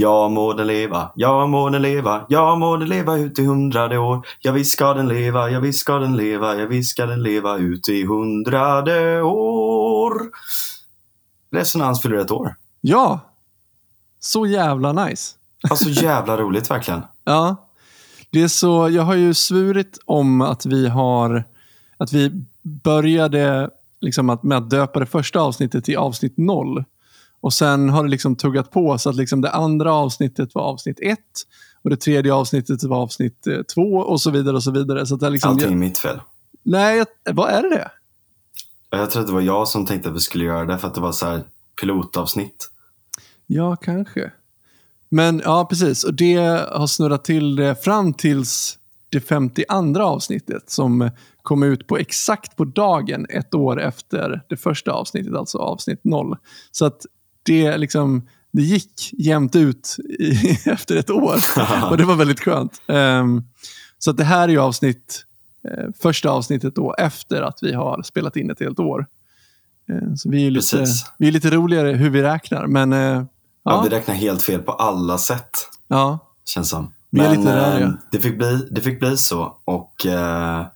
Ja må den leva, ja må den leva, ja må den leva ut i hundrade år. Ja visst ska den leva, ja visst ska den leva, ja visst ska den leva ut i hundrade år. Resonans fyller ett år. Ja, så jävla nice. Alltså jävla roligt verkligen. Ja, det är så, jag har ju svurit om att vi har, att vi började liksom att, med att döpa det första avsnittet till avsnitt noll. Och sen har det liksom tuggat på så att liksom det andra avsnittet var avsnitt ett och det tredje avsnittet var avsnitt eh, två och så vidare. och så vidare. Så det liksom, Allting är mitt fel. Nej, vad är det? Jag tror att det var jag som tänkte att vi skulle göra det för att det var så här pilotavsnitt. Ja, kanske. Men ja, precis. Och det har snurrat till det fram tills det 52 avsnittet som kom ut på exakt på dagen ett år efter det första avsnittet, alltså avsnitt 0. Så att det liksom det gick jämnt ut i, efter ett år och det var väldigt skönt. Ehm, så det här är avsnitt, eh, första avsnittet då efter att vi har spelat in ett helt år. Eh, så vi är, lite, Precis. vi är lite roligare hur vi räknar, men eh, Ja. ja, vi räknar helt fel på alla sätt. ja, Känns som. Men där, ja. det, fick bli, det fick bli så. Och eh,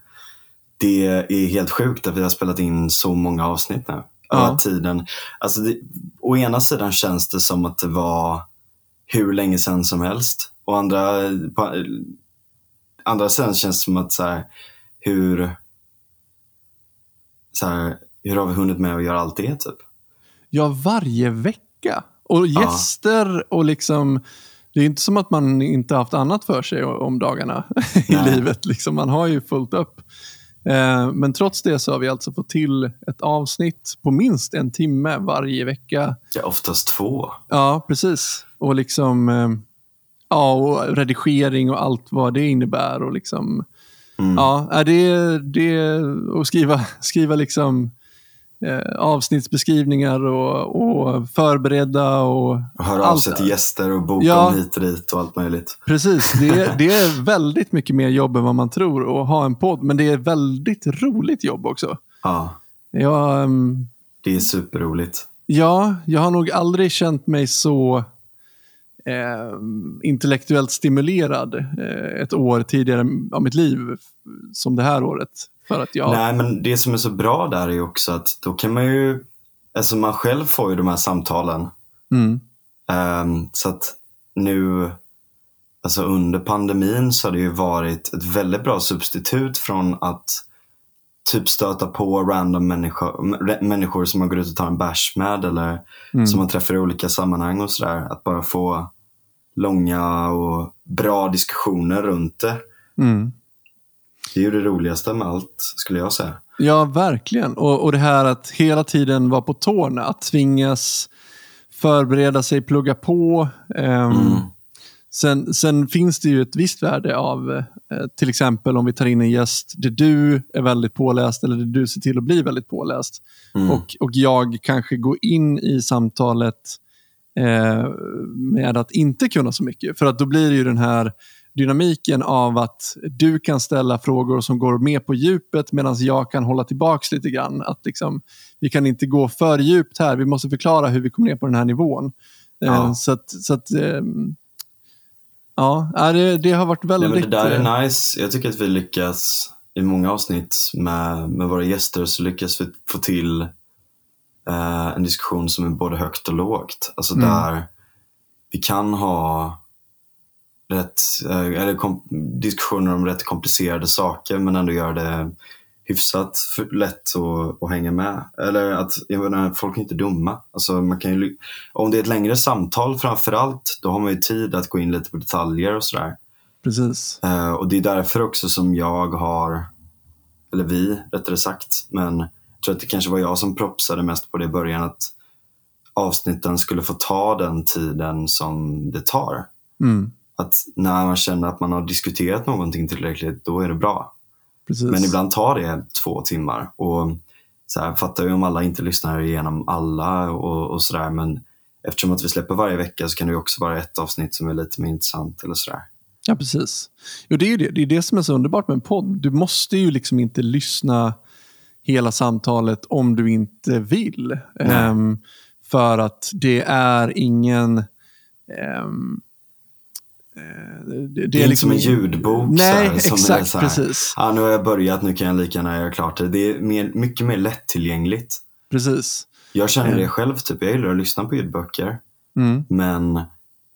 det är helt sjukt att vi har spelat in så många avsnitt nu. Ja. Över tiden. Alltså det, å ena sidan känns det som att det var hur länge sedan som helst. Och andra, på andra sidan känns det som att så här, hur, så här, hur har vi hunnit med att göra allt det typ? ja, varje vecka. Och gäster och liksom... Det är inte som att man inte haft annat för sig om dagarna i livet. Liksom, man har ju fullt upp. Eh, men trots det så har vi alltså fått till ett avsnitt på minst en timme varje vecka. Ja, oftast två. Ja, precis. Och liksom... Eh, ja, och redigering och allt vad det innebär. Och liksom... Mm. Ja, är det, det och skriva, skriva liksom eh, avsnittsbeskrivningar och, och förbereda och höra av sig till gäster och boka Ja. om hit och dit och allt möjligt. Precis, det, är- det är väldigt mycket mer jobb än vad man tror att ha en podd. Men det är väldigt roligt jobb också. Ja, Jag, ehm, det är superroligt. ja, jag har nog aldrig känt mig så ehm, intellektuellt stimulerad eh, ett år tidigare av mitt liv som det här året. För att jag... Nej, men det som är så bra där är också att då kan man ju, alltså man själv får ju de här samtalen. Mm, Ehm, så att nu, alltså under pandemin så har det ju varit ett väldigt bra substitut från att typ stöta på random människor, människor som man går ut och tar en bärs med eller mm. som man träffar i olika sammanhang och sådär. Att bara få långa och bra diskussioner runt det. Mm. Det är ju det roligaste med allt, skulle jag säga. Ja, verkligen. Och, och det här att hela tiden vara på tårna, att tvingas förbereda sig, plugga på. Ehm, Mm. sen, sen finns det ju ett visst värde av, eh, till exempel om vi tar in en gäst där du är väldigt påläst eller där du ser till att bli väldigt påläst. Mm. Och, och jag kanske går in i samtalet eh, med att inte kunna så mycket. För att då blir det ju den här dynamiken av att du kan ställa frågor som går mer på djupet medan jag kan hålla tillbaks lite grann. Att liksom, vi kan inte gå för djupt här, vi måste förklara hur vi kom ner på den här nivån. Eh, Ja. Så att, så att ehm, ja, det, det har varit Nej, väldigt... men det där eh, är nice. Jag tycker att vi lyckas i många avsnitt med, med våra gäster så lyckas vi få till eh, en diskussion som är både högt och lågt. Alltså Mm. där vi kan ha rätt, eh, eller kom, diskussioner om rätt komplicerade saker men ändå göra det hyfsat lätt att, att hänga med. Eller att, jag menar, folk är inte dumma. Alltså man kan ju, om det är ett längre samtal framförallt, då har man ju tid att gå in lite på detaljer och sådär. Precis. Eh, och det är därför också som jag har, eller vi rättare sagt, men jag tror att det kanske var jag som propsade mest på det i början, att avsnitten skulle få ta den tiden som det tar. Mm, Att när man känner att man har diskuterat någonting tillräckligt, då är det bra. precis. Men ibland tar det två timmar. Och så här, fattar ju om alla inte lyssnar igenom alla och, och sådär, men eftersom att vi släpper varje vecka så kan det ju också vara ett avsnitt som är lite mer intressant eller sådär. Ja, precis. Jo, det, är det. det är det som är så underbart med en podd. Du måste ju liksom inte lyssna hela samtalet om du inte vill. Ehm, för att det är ingen ehm, eh, det, Det är inte som en ljudbok. Nej, så här, som exakt, är här, precis. Ja, nu har jag börjat, nu kan jag lika gärna göra klart det. Det är mer, mycket mer lättillgängligt. Precis. Jag känner det själv, typ. jag gillar att lyssna på ljudböcker. Mm. Men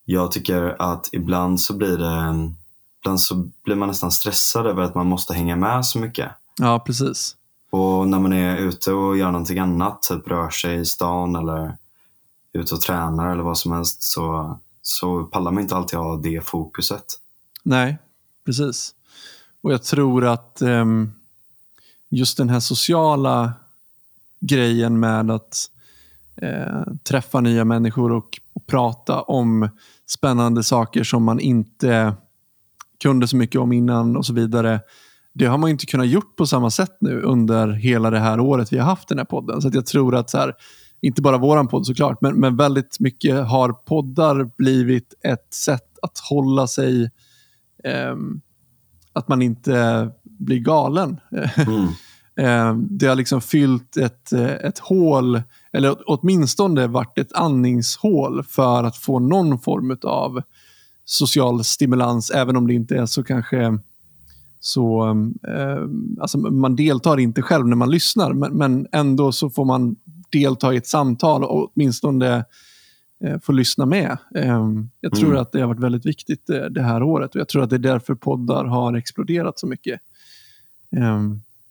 jag tycker att ibland så blir det ibland så blir man nästan stressad över att man måste hänga med så mycket. Ja, precis. Och när man är ute och gör någonting annat, typ rör sig i stan eller ute och tränar eller vad som helst, så, så pallar man inte alltid ha det fokuset. Nej, precis. Och jag tror att um, just den här sociala grejen med att uh, träffa nya människor och, och prata om spännande saker som man inte kunde så mycket om innan och så vidare. Det har man inte kunnat gjort på samma sätt nu under hela det här året vi har haft den här podden. Så att jag tror att, så här, inte bara våran podd såklart, men, men väldigt mycket har poddar blivit ett sätt att hålla sig ehm, att man inte blir galen. Mm. Eh, det har liksom fyllt ett, eh, ett hål, eller åt- åtminstone varit ett andningshål för att få någon form av social stimulans, även om det inte är så kanske så, eh, alltså man deltar inte själv när man lyssnar, men, men ändå så får man delta i ett samtal och åtminstone eh, få lyssna med. Eh, jag tror Mm. att det har varit väldigt viktigt eh, det här året och jag tror att det är därför poddar har exploderat så mycket. Eh,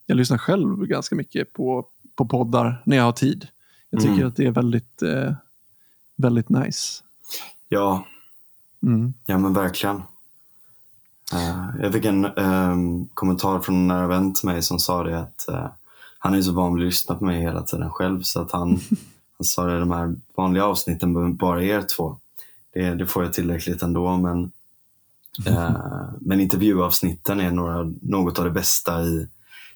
jag lyssnar själv ganska mycket på, på poddar när jag har tid. Jag tycker Mm. att det är väldigt, eh, väldigt nice. Ja, Mm. ja men verkligen. Jag fick en ehm, kommentar från en nära vän till mig som sa det att eh, han är så van vid att lyssna på mig hela tiden själv så att han, han sa det, de här vanliga avsnitten behöver bara er två. Det, det får jag tillräckligt ändå men, eh, men intervjuavsnitten är några, något av det bästa i,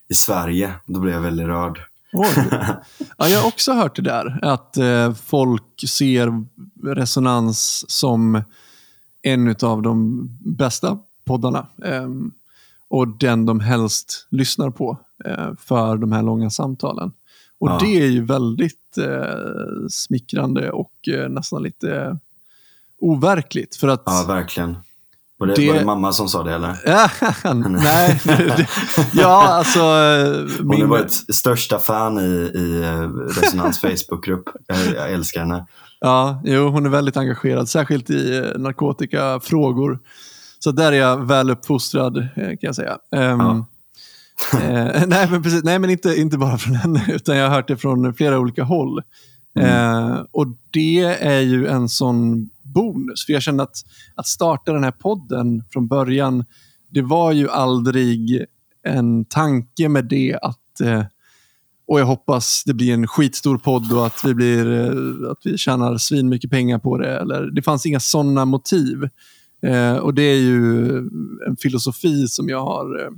i Sverige. Då blir jag väldigt rörd. Ja, jag har också hört det där, att eh, folk ser resonans som en av de bästa poddarna. Ehm, och den de helst lyssnar på eh, för de här långa samtalen. Och Ja. det är ju väldigt eh, smickrande och eh, nästan lite overkligt. För att Ja, verkligen. Var det, Det- var det mamma som sa det eller? Nej, det, ja alltså... eh, Hon är vårt största fan i, i eh, Resonans Facebookgrupp. Jag, jag älskar henne. Ja, jo, hon är väldigt engagerad, särskilt i eh, narkotikafrågor. Så där är jag väl uppfostrad, eh, kan jag säga. Ehm, Ja. eh, nej, men precis, nej, men inte, inte bara från henne, utan jag har hört det från flera olika håll. Eh, och det är ju en sån bonus, för jag känner att, att starta den här podden från början, det var ju aldrig en tanke med det att eh, och jag hoppas det blir en skitstor podd och att vi, blir, eh, att vi tjänar svin mycket pengar på det. Eller, det fanns inga sådana motiv. Eh, och det är ju en filosofi som jag har eh,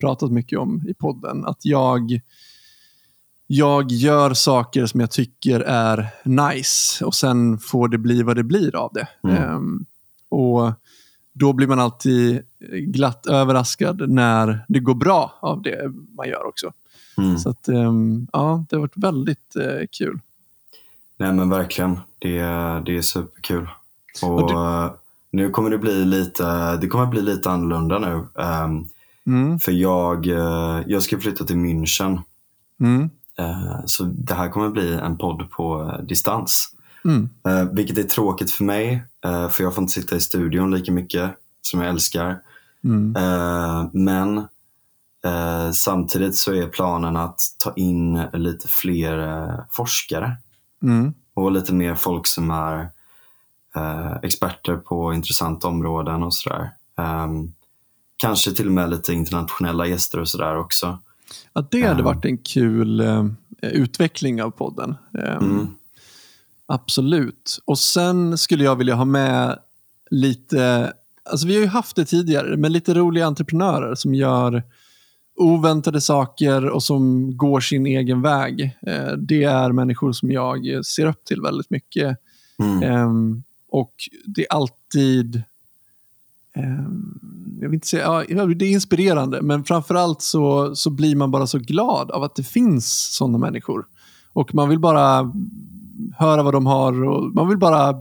pratat mycket om i podden. Att jag, jag gör saker som jag tycker är nice och sen får det bli vad det blir av det. Mm. Ehm, och då blir man alltid glatt överraskad när det går bra av det man gör också. Mm. Så att, ehm, ja, det har varit väldigt eh, kul. Nej men verkligen. Det, är- det är superkul. Och Och eh, nu kommer det bli lite, det kommer bli lite annorlunda nu. Ehm, Mm, för jag, eh, jag ska flytta till München. mm, Eh, så det här kommer bli en podd på eh, distans. mm, vilket är tråkigt för mig. för jag får inte sitta i studion lika mycket som jag älskar. mm, men samtidigt så är planen att ta in lite fler forskare mm. och lite mer folk som är experter på intressanta områden och sådär. Ehm, kanske till och med lite internationella gäster och sådär också. Ja, det hade Ja. varit en kul eh, utveckling av podden. Ehm, Mm. Absolut. Och sen skulle jag vilja ha med lite, alltså vi har ju haft det tidigare, men lite roliga entreprenörer som gör oväntade saker och som går sin egen väg. Eh, det är människor som jag ser upp till väldigt mycket. Mm. Ehm, och det är alltid... ehm, jag vill inte säga, ja, det är inspirerande, men framförallt så, så blir man bara så glad av att det finns sådana människor. Och man vill bara höra vad de har och man vill bara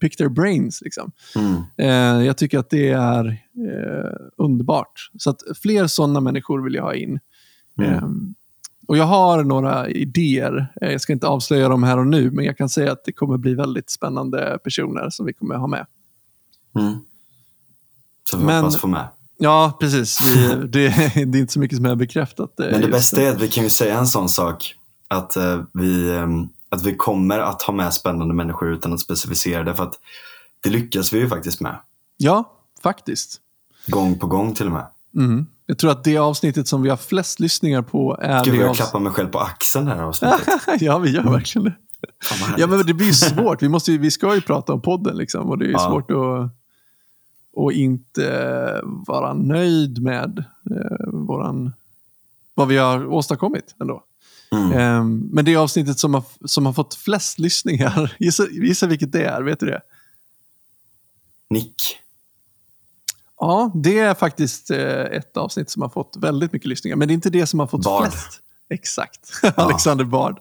pick their brains. Liksom. Mm. Eh, jag tycker att det är eh, underbart. Så att fler sådana människor vill jag ha in. Mm. Eh, och Jag har några idéer. Eh, Jag ska inte avslöja dem här och nu, men jag kan säga att det kommer bli väldigt spännande personer som vi kommer ha med. Mm. Så vi Men- hoppas få med. Ja, precis. Det, det är inte så mycket som är bekräftat. eh, Men det bästa är att vi kan ju säga en sån sak. Att, eh, vi, eh, att vi kommer att ha med spännande människor utan att specificera det. För att det lyckas vi ju faktiskt med. Ja, faktiskt. Gång på gång till och med. Mm. Jag tror att det avsnittet som vi har flest lyssningar på är Gud, jag avs- klappar mig själv på axeln här avsnittet. ja, vi gör verkligen det. Ja, men det blir ju svårt. Vi, måste ju, vi ska ju prata om podden liksom, och det är Ja. svårt att, att inte vara nöjd med eh, våran, vad vi har åstadkommit ändå. Mm. Ehm, men det avsnittet som har, som har fått flest lyssningar, gissa, gissa vilket det är, vet du det? Nick. Ja, det är faktiskt eh, ett avsnitt som har fått väldigt mycket lyssningar, men det är inte det som har fått Bard. flest. Exakt, Alexander Bard.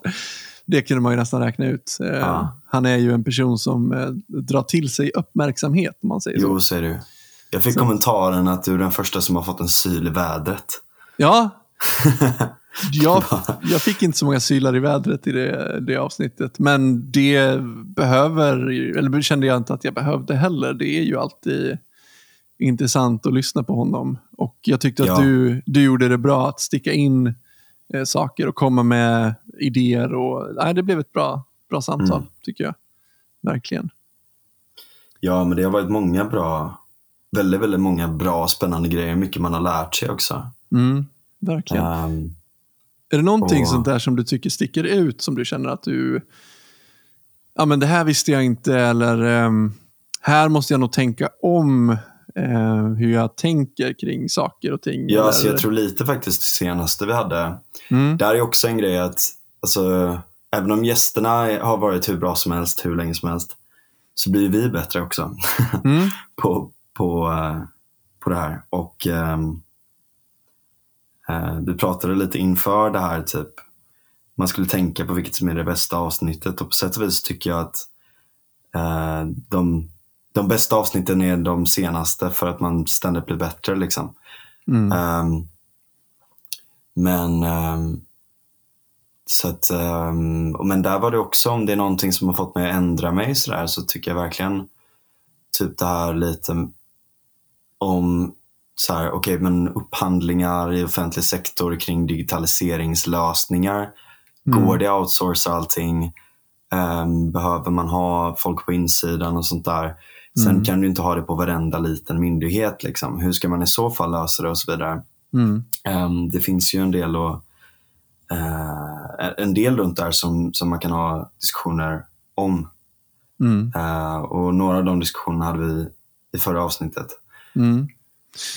Det kunde man ju nästan räkna ut. Eh, Ja. Han är ju en person som eh, drar till sig uppmärksamhet, om man säger så. Jo, säger du. Jag fick Så- kommentaren att du är den första som har fått en syl i vädret. Ja, jag, jag fick inte så många sylar i vädret i det, det avsnittet, men det behöver, eller kände jag inte att jag behövde heller. Det är ju alltid intressant att lyssna på honom. Och jag tyckte att Ja. du, du gjorde det bra att sticka in eh, saker och komma med idéer. Och, nej, det blev ett bra, bra samtal, Mm. tycker jag. Verkligen. Ja, men det har varit många bra, väldigt, väldigt många bra spännande grejer. Mycket man har lärt sig också. Mm, verkligen. Ehm, Är det någonting Och- sånt där som du tycker sticker ut, som du känner att du... Ja, men det här visste jag inte, eller ehm, här måste jag nog tänka om eh, hur jag tänker kring saker och ting. ja, så jag tror lite faktiskt det senaste vi hade. mm, Där är också en grej att, alltså, även om gästerna har varit hur bra som helst, hur länge som helst, så blir vi bättre också mm, på, på, eh, på det här. Och ehm, eh, vi pratade lite inför det här, typ, man skulle tänka på vilket som är det bästa avsnittet och på sätt och vis tycker jag att eh, de, de bästa avsnitten är de senaste för att man ständigt blir bättre. Liksom. mm, Ehm, men ehm, så att, ehm, men där var det också, om det är någonting som har fått mig att ändra mig så, där, så tycker jag verkligen typ det här lite om så här, okej, men upphandlingar i offentlig sektor kring digitaliseringslösningar. Mm. Går det att outsourca allting? Ehm, behöver man ha folk på insidan och sånt där? Sen Mm. kan du inte ha det på varenda liten myndighet. Liksom. Hur ska man i så fall lösa det och så vidare. mm, Ehm, det finns ju en del, och, eh, en del runt där som, som man kan ha diskussioner om. mm, Eh, och några av de diskussionerna hade vi i förra avsnittet. mm.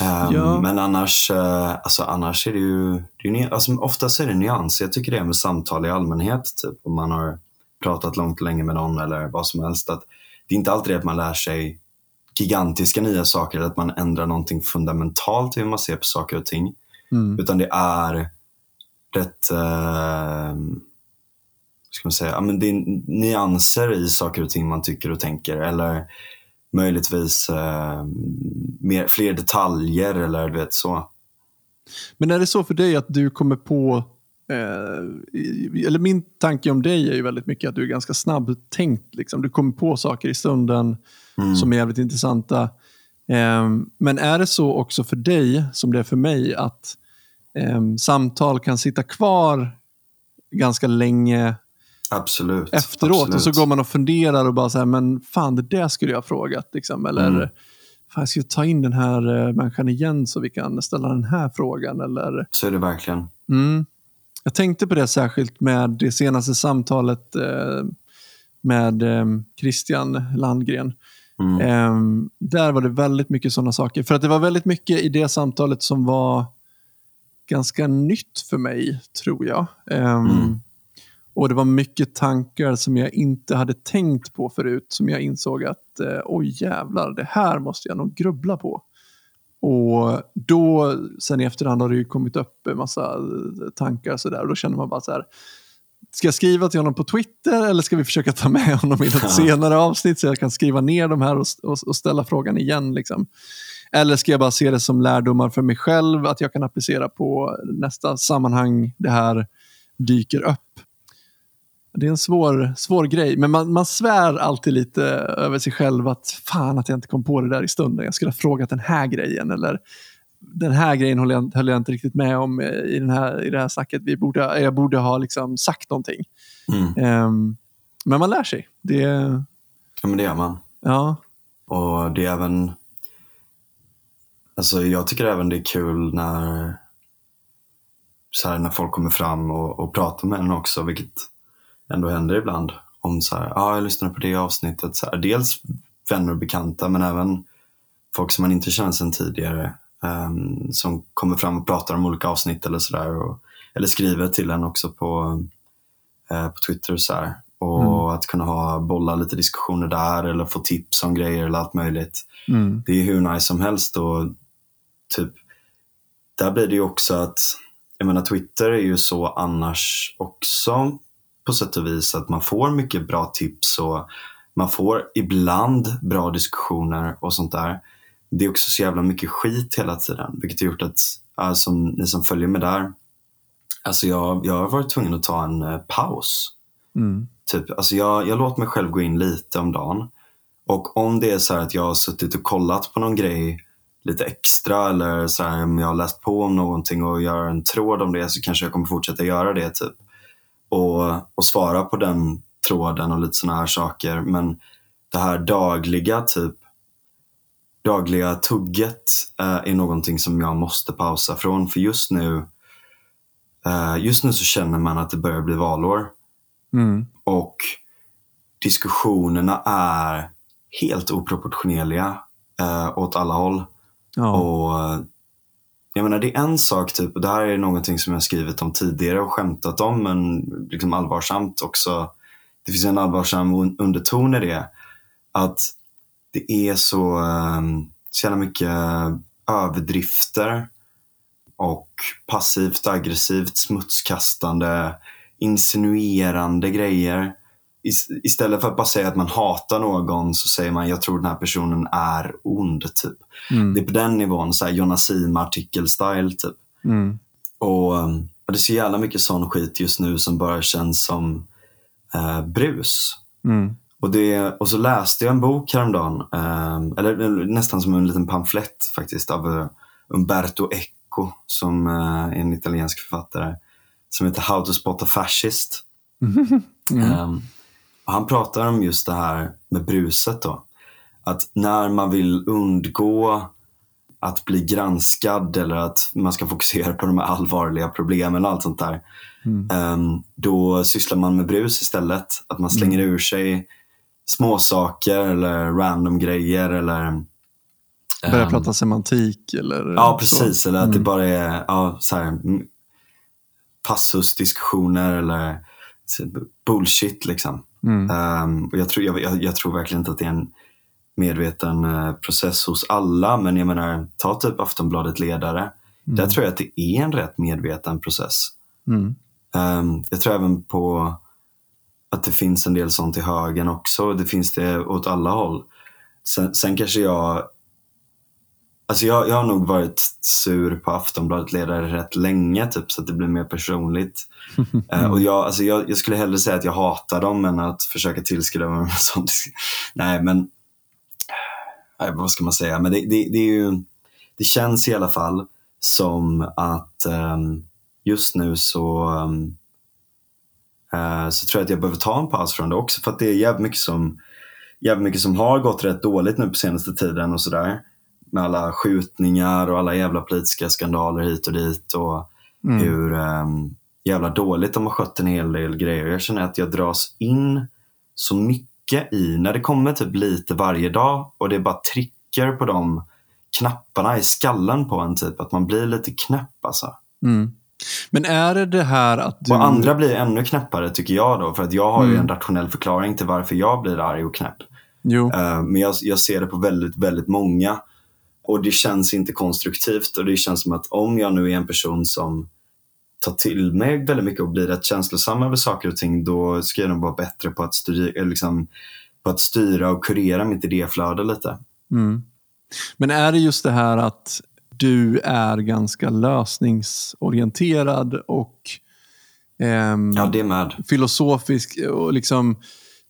Ehm, Ja. Men annars, eh, alltså, annars är det ju, det är ju alltså, oftast är det nyanser. Jag tycker det är med samtal i allmänhet. Typ, om man har pratat långt länge med någon eller vad som helst. Att det är inte alltid att man lär sig gigantiska nya saker eller att man ändrar någonting fundamentalt i hur man ser på saker och ting. Mm. Utan det är rätt, eh, ska man säga, ja, men det är nyanser i saker och ting man tycker och tänker. Eller möjligtvis eh, mer, fler detaljer eller du vet så. Men är det så för dig att du kommer på, eh, eller min tanke om dig är ju väldigt mycket att du är ganska snabbtänkt. Liksom. Du kommer på saker i stunden Mm. som är jävligt intressanta. Eh, men är det så också för dig, som det är för mig, att eh, samtal kan sitta kvar ganska länge Absolut. efteråt absolut. och så går man och funderar och bara så här, men fan det där skulle jag ha frågat. Liksom. Eller, Mm. fan jag ska ta in den här eh, människan igen så vi kan ställa den här frågan. Eller, Så är det verkligen. Mm. Jag tänkte på det särskilt med det senaste samtalet eh, med eh, Christian Landgren. Mm. Eh, där var det väldigt mycket sådana saker. För att det var väldigt mycket i det samtalet som var ganska nytt för mig, tror jag. Eh, Mm. Och det var mycket tankar som jag inte hade tänkt på förut, som jag insåg att eh, oj jävlar, det här måste jag nog grubbla på. Och då, sen i efterhand har det ju kommit upp en massa eh, tankar och sådär. Och då känner man bara så här, Ska jag skriva till honom på Twitter eller ska vi försöka ta med honom i något senare avsnitt så jag kan skriva ner de här och, och, och ställa frågan igen? Liksom? Eller ska jag bara se det som lärdomar för mig själv, att jag kan applicera på nästa sammanhang det här dyker upp? Det är en svår, svår grej, men man, man svär alltid lite över sig själv att fan att jag inte kom på det där i stunden. Jag skulle ha frågat den här grejen eller den här grejen höll jag, höll jag inte riktigt med om i, den här, i det här snacket. Vi borde, jag borde ha liksom sagt någonting. Mm. Um, men man lär sig. Det, Ja, men det gör man. ja, Och det är även... Alltså jag tycker även det är kul när, så här, när folk kommer fram och, och pratar med en också, vilket ändå händer ibland. Om så här, ja, ah, jag lyssnade på det avsnittet. Så här, dels vänner och bekanta, men även folk som man inte känner sedan tidigare. ehm, som kommer fram och pratar om olika avsnitt eller sådär. Eller skriver till en också på, eh, på Twitter och så här. Och att kunna ha bolla lite diskussioner där eller få tips om grejer eller allt möjligt. mm, Det är hur nice som helst och typ där blir det ju också att jag menar Twitter är ju så annars också på sätt och vis att man får mycket bra tips och man får ibland bra diskussioner och sånt där. Det är också så jävla mycket skit hela tiden vilket har gjort att, som ni som följer med där, alltså jag, jag har varit tvungen att ta en eh, paus. mm, Typ, alltså jag, jag låter mig själv gå in lite om dagen. Och om det är så här att jag har suttit och kollat på någon grej lite extra eller så här, om jag har läst på om någonting och gör en tråd om det så kanske jag kommer fortsätta göra det. typ. Och, och svara på den tråden och lite sådana här saker. Men det här dagliga typ dagliga tugget eh, är någonting som jag måste pausa från. För just nu, eh, just nu så känner man att det börjar bli valår. mm, Och diskussionerna är helt oproportionerliga eh, åt alla håll ja, Och eh, jag menar det är en sak, typ, och det här är någonting som jag skrivit om tidigare och skämtat om, men liksom allvarsamt också. Det finns en allvarsam underton i det. Att det är så, ehm, så jävla mycket överdrifter och passivt aggressivt smutskastande, insinuerande grejer. Is- Istället för att bara säga att man hatar någon så säger man jag tror den här personen är ond. typ. mm, Det är på den nivån, så här Jonna Sima artikel-style typ. mm, Och, um, och det är så jävla mycket sån skit just nu som bara känns som eh, brus. mm, Och, det, och så läste jag en bok häromdagen, eh, eller nästan som en liten pamflett faktiskt, av eh, Umberto Eco som eh, är en italiensk författare. Som heter How to spot a fascist. mm, Ehm, och han pratar om just det här med bruset då. Att när man vill undgå att bli granskad eller att man ska fokusera på de här allvarliga problemen och allt sånt där. mm, ehm, då sysslar man med brus istället. Att man slänger ur sig småsaker eller random grejer eller Börja ehm, prata semantik eller Ja, så. precis. Eller att det Mm. bara är ja, så här, mm, passusdiskussioner eller så- bullshit. liksom. Mm, Ehm, och jag, tror, jag, jag, jag tror verkligen inte att det är en medveten eh, process hos alla. Men jag menar, ta typ Aftonbladet Ledare. Där tror jag att det är en rätt medveten process. mm, Ehm, jag tror även på att det finns en del sånt i högen också. Det finns det åt alla håll. Sen, sen kanske jag... Alltså jag, jag har nog varit sur på Aftonbladet ledare rätt länge, typ, så att det blir mer personligt. Eh, och jag, alltså jag, jag skulle hellre säga att jag hatar dem än att försöka tillskriva dem sånt. Nej, men... Nej, vad ska man säga? Men det, det, det ju... Det känns i alla fall som att ehm, just nu så, ehm, eh, så tror jag att jag behöver ta en paus från det också. För att det är jävligt mycket som, jävligt mycket som har gått rätt dåligt nu på senaste tiden och sådär. Med alla skjutningar och alla jävla politiska skandaler hit och dit. Och mm, hur um, jävla dåligt de har skött en hel del grejer. Jag känner att jag dras in så mycket i, när det kommer typ lite varje dag och det bara trycker på de knapparna i skallen på en typ. Att man blir lite knäpp alltså. mm. Men är det det här att du... Och andra blir ännu knäppare tycker jag då. För att jag har ju Mm. en rationell förklaring till varför jag blir arg och knäpp. Jo. Eh, men jag, jag ser det på väldigt, väldigt många. Och det känns inte konstruktivt. Och det känns som att om jag nu är en person som ta till mig väldigt mycket och bli rätt känslosam över saker och ting, då ska jag nog vara bättre på att styra, liksom, på att styra och kurera mitt idéflöde lite. Mm. Men är det just det här att du är ganska lösningsorienterad och ehm, Ja, det med. filosofisk och liksom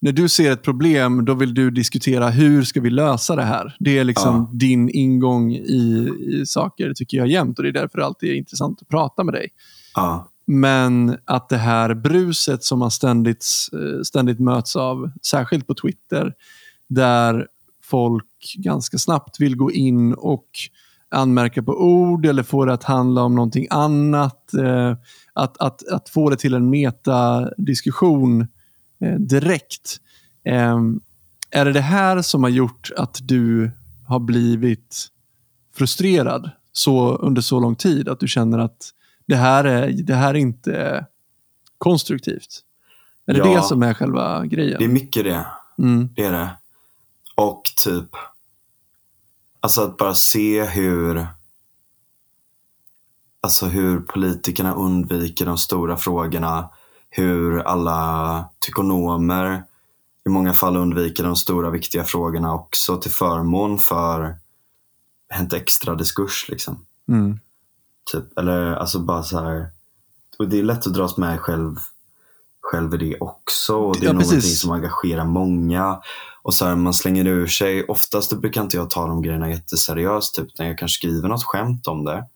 när du ser ett problem, då vill du diskutera hur ska vi lösa det här. Det är liksom Ja. din ingång i, i saker, tycker jag jämt. Och det är därför det alltid är intressant att prata med dig. Ja, Men att det här bruset som man ständigt, eh, ständigt möts av, särskilt på Twitter, där folk ganska snabbt vill gå in och anmärka på ord eller få det att handla om någonting annat. Eh, Att, att, att få det till en metadiskussion direkt. Eh, Är det det här som har gjort att du har blivit frustrerad så, under så lång tid? Att du känner att det här är, det här är inte konstruktivt? Är det Ja. det som är själva grejen? det är mycket det. Mm. Det är det. Och typ, alltså att bara se hur, alltså hur politikerna undviker de stora frågorna. Hur alla tykonomer i många fall undviker de stora viktiga frågorna också till förmån för hänt extra diskurs. Liksom. Mm. Typ. Eller alltså bara så här. Och det är lätt att dras med själv, själv i det också. Och det är Ja, någonting precis. som engagerar många. Och så här, man slänger ur sig. Oftast brukar inte jag ta de grejerna jätteseriöst. Typ, utan jag kanske skriver något skämt om det.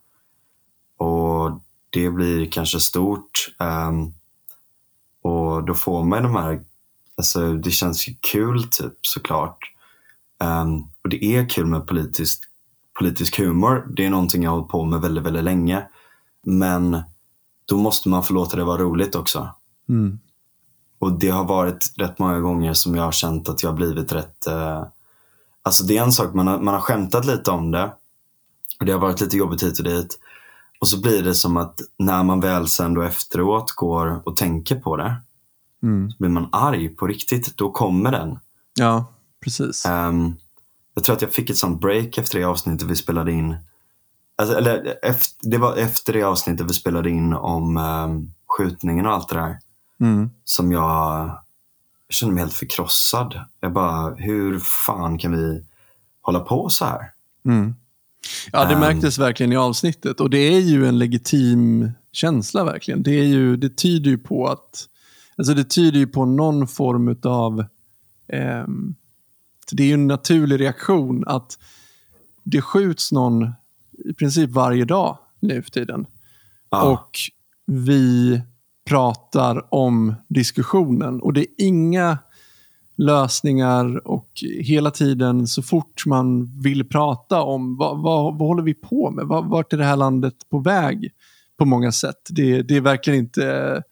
Och det blir kanske stort. ehm, och då får man de här, alltså det känns ju kul typ såklart. Ehm, och det är kul med politisk, politisk humor. Det är någonting jag har hållit på med väldigt, väldigt länge. Men då måste man få låta det vara roligt också. Mm. Och det har varit rätt många gånger som jag har känt att jag har blivit rätt... Eh, alltså det är en sak, man har, man har skämtat lite om det. Och det har varit lite jobbigt hit och dit. Och så blir det som att när man väl sen då efteråt går och tänker på det. Mm. Så blir man arg på riktigt. Då kommer den. Ja, precis. Ehm, jag tror att jag fick ett sånt break efter det avsnittet vi spelade in. Alltså, eller efter, det var efter det avsnittet vi spelade in om um, skjutningen och allt det där. Mm. Som jag, jag kände mig helt förkrossad. Jag bara, hur fan kan vi hålla på så här? Mm. Ja, det Ehm. märktes verkligen i avsnittet. Och det är ju en legitim känsla verkligen. Det, är ju, det tyder ju på att alltså det tyder ju på någon form av ehm, det är ju en naturlig reaktion att det skjuts någon i princip varje dag nu för tiden. Ja, Och vi pratar om diskussionen. Och det är inga lösningar och hela tiden så fort man vill prata om vad, vad, vad håller vi på med? Vad, vart är det här landet på väg? På många sätt. Det, det är verkligen inte...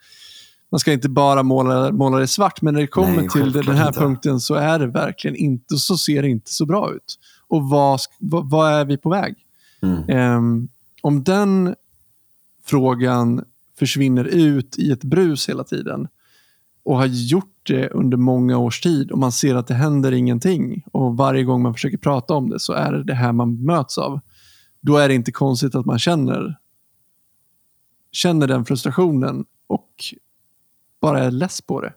Man ska inte bara måla, måla det svart, men när det kommer Nej, till den här inte. punkten så är det verkligen inte, så ser det inte så bra ut. Och vad, vad, vad är vi på väg? mm, Ehm, om den frågan försvinner ut i ett brus hela tiden och har gjort det under många års tid och man ser att det händer ingenting och varje gång man försöker prata om det så är det det här man möts av. Då är det inte konstigt att man känner, känner den frustrationen och bara är less på det.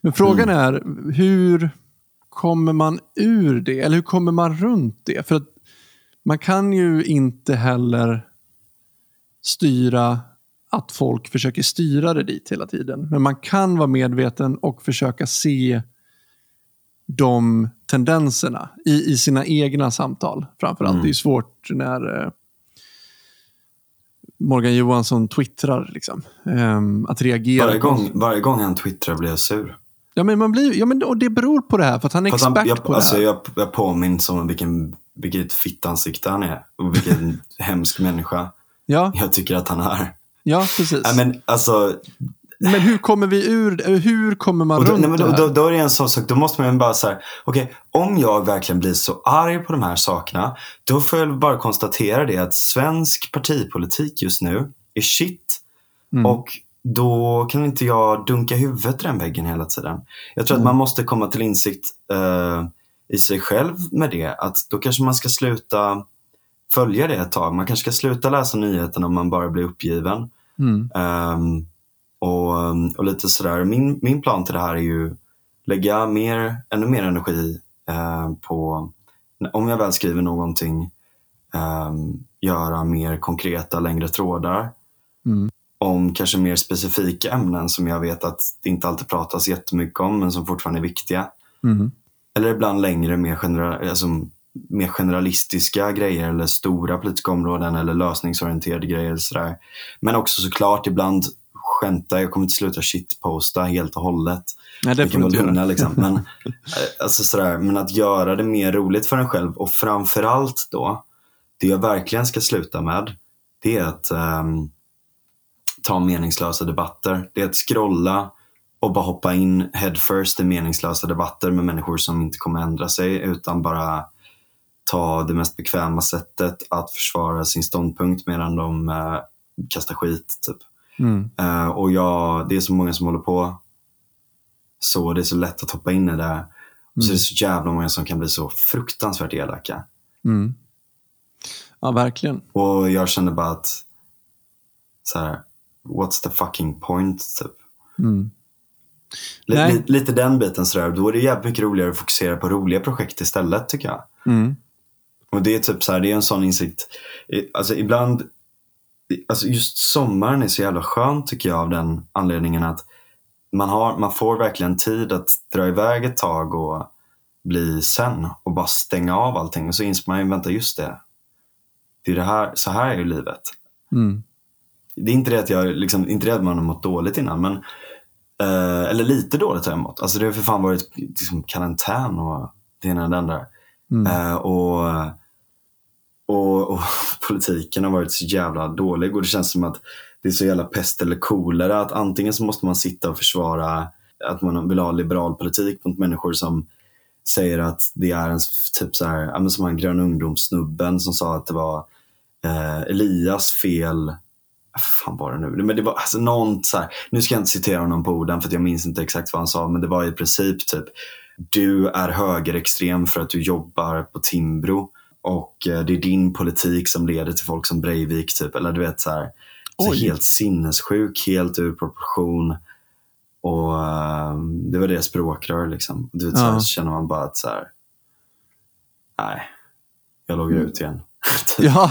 Men frågan är hur kommer man ur det? Eller hur kommer man runt det? För att man kan ju inte heller styra att folk försöker styra det dit hela tiden. Men man kan vara medveten och försöka se de tendenserna i, i sina egna samtal. Framförallt. Mm. Det är svårt när eh, Morgan Johansson twittrar. Liksom, ehm, att reagera. varje, gång, varje gång han twittrar blir jag sur. Ja, men man blir, ja, men, och det beror på det här. För att han är Fast han, expert jag, på alltså, det här. jag, jag påminns om vilken, vilket fittansikte han är. Och vilken hemsk människa Ja, jag tycker att han är. Ja, precis. Men alltså, Men hur kommer vi ur Hur kommer man då, runt nej, men det då, här? då, då är det en sån sak, då måste man bara säga, okej, om jag verkligen blir så arg på de här sakerna, då får jag bara konstatera det att svensk partipolitik just nu är shit. Mm. Och då kan inte jag dunka huvudet i den väggen hela tiden. Jag tror Mm. att man måste komma till insikt eh, i sig själv med det. Att då kanske man ska sluta följa det ett tag. Man kanske ska sluta läsa nyheterna om man bara blir uppgiven. Mm. Ehm, och, och lite sådär, min, min plan till det här är ju lägga mer, ännu mer energi eh, på, om jag väl skriver någonting, ehm, göra mer konkreta längre trådar Mm. om kanske mer specifika ämnen som jag vet att det inte alltid pratas jättemycket om men som fortfarande är viktiga. Mm. Eller ibland längre, mer, genera- alltså, mer generalistiska grejer eller stora politiska områden eller lösningsorienterade grejer. och Sådär. Men också såklart ibland skämta. Jag kommer inte sluta shitposta helt och hållet. Nej, det får kan vara lugna liksom. Men, eh, alltså, sådär. men att göra det mer roligt för en själv och framförallt då, det jag verkligen ska sluta med, det är att ehm, ta meningslösa debatter. Det är att scrolla och bara hoppa in headfirst i meningslösa debatter med människor som inte kommer ändra sig utan bara ta det mest bekväma sättet att försvara sin ståndpunkt medan de eh, kastar skit. Typ. Mm. Eh, och jag, det är så många som håller på så det är så lätt att hoppa in i det. Och så är det så jävla många som kan bli så fruktansvärt elaka. Mm. Ja, verkligen. Och jag känner bara att så här, what's the fucking point? Typ. Mm. Lite, lite den biten sådär. Då är det jävligt mycket roligare att fokusera på roliga projekt istället tycker jag. Mm. Och det är typ så här, det är en sån insikt. Alltså ibland, alltså just sommaren är så jävla skönt tycker jag av den anledningen att man, har, man får verkligen tid att dra iväg ett tag och bli sen och bara stänga av allting. Och så inser man ju, vänta just det. det, är det här, så här är ju livet. Mm. Det är inte det att, jag, liksom, inte det att man har mått dåligt innan, men eh, eller lite dåligt har jag mått. Alltså det har för fan varit liksom, karantän och det ena och det andra. Mm. Eh, och, och, och politiken har varit så jävla dålig. Och det känns som att det är så jävla pest eller kolera att antingen så måste man sitta och försvara att man vill ha liberal politik mot människor som säger att det är en typ så här, ja, som han grön ungdomssnubben som sa att det var eh, Elias fel. Vad fan var det nu? Men det var alltså något så här, nu ska jag inte citera honom på orden för att jag minns inte exakt vad han sa, men det var i princip typ du är högerextrem för att du jobbar på Timbro och eh, det är din politik som leder till folk som Breivik typ, eller du vet så här. Så helt sinnessjuk, helt ur proportion. Och eh, det var det språkrör liksom. Du vet, så, här, Ja. så känner man bara att så här, nej, jag loggar Mm. ut igen. Ja,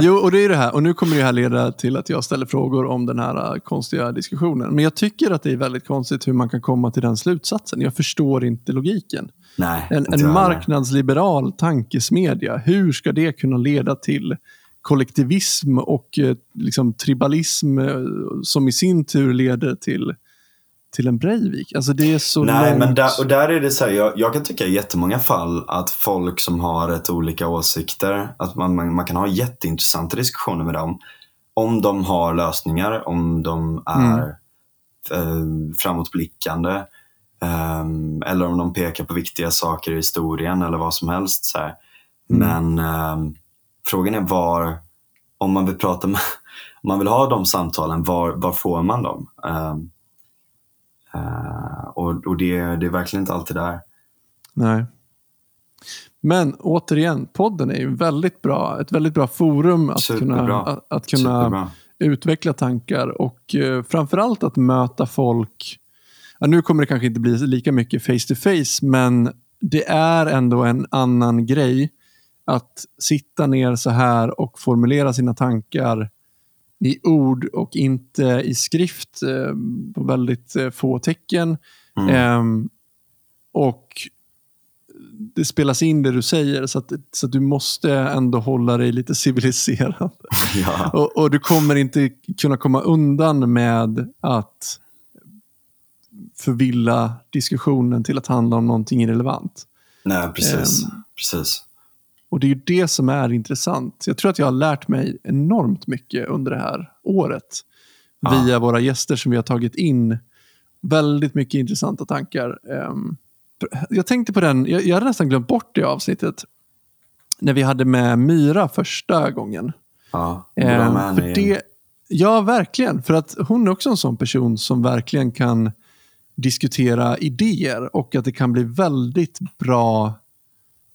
jo, och det är det här. Och nu kommer det här leda till att jag ställer frågor om den här äh, konstiga diskussionen. Men jag tycker att det är väldigt konstigt hur man kan komma till den slutsatsen. Jag förstår inte logiken. Nej, En, en marknadsliberal tankesmedja, hur ska det kunna leda till kollektivism och eh, liksom, tribalism eh, som i sin tur leder till, till en Breivik? Alltså det är så Nej, långt... men där, och där är det så här, jag, jag kan tycka i jättemånga fall att folk som har rätt olika åsikter, att man, man, man kan ha jätteintressanta diskussioner med dem. Om de har lösningar, om de är eh, framåtblickande. Ehm, eller om de pekar på viktiga saker i historien eller vad som helst. Så här. Men ehm, frågan är var, om man vill prata med, om man vill ha de samtalen, var, var får man dem? Ehm, eh, och och det, det är verkligen inte alltid där. Nej. Men återigen, podden är ju väldigt bra, ett väldigt bra forum att Superbra. kunna, att, att kunna Superbra. utveckla tankar och eh, framförallt att möta folk. Ja, nu kommer det kanske inte bli lika mycket face to face, men det är ändå en annan grej att sitta ner så här och formulera sina tankar i ord och inte i skrift eh, på väldigt eh, få tecken. Mm. Ehm, och det spelas in det du säger så att, så att du måste ändå hålla dig lite civiliserad. Ja. Och, och du kommer inte kunna komma undan med att förvilla diskussionen till att handla om någonting irrelevant. Nej, precis. Ehm. precis. Och det är ju det som är intressant. Jag tror att jag har lärt mig enormt mycket under det här året. Ja. Via våra gäster som vi har tagit in. Väldigt mycket intressanta tankar. Ehm, Jag tänkte på den, jag, jag hade nästan glömt bort det avsnittet. När vi hade med Myra första gången. Ja, borde ha Ehm, för det, ja, verkligen. För att hon är också en sån person som verkligen kan diskutera idéer och att det kan bli väldigt bra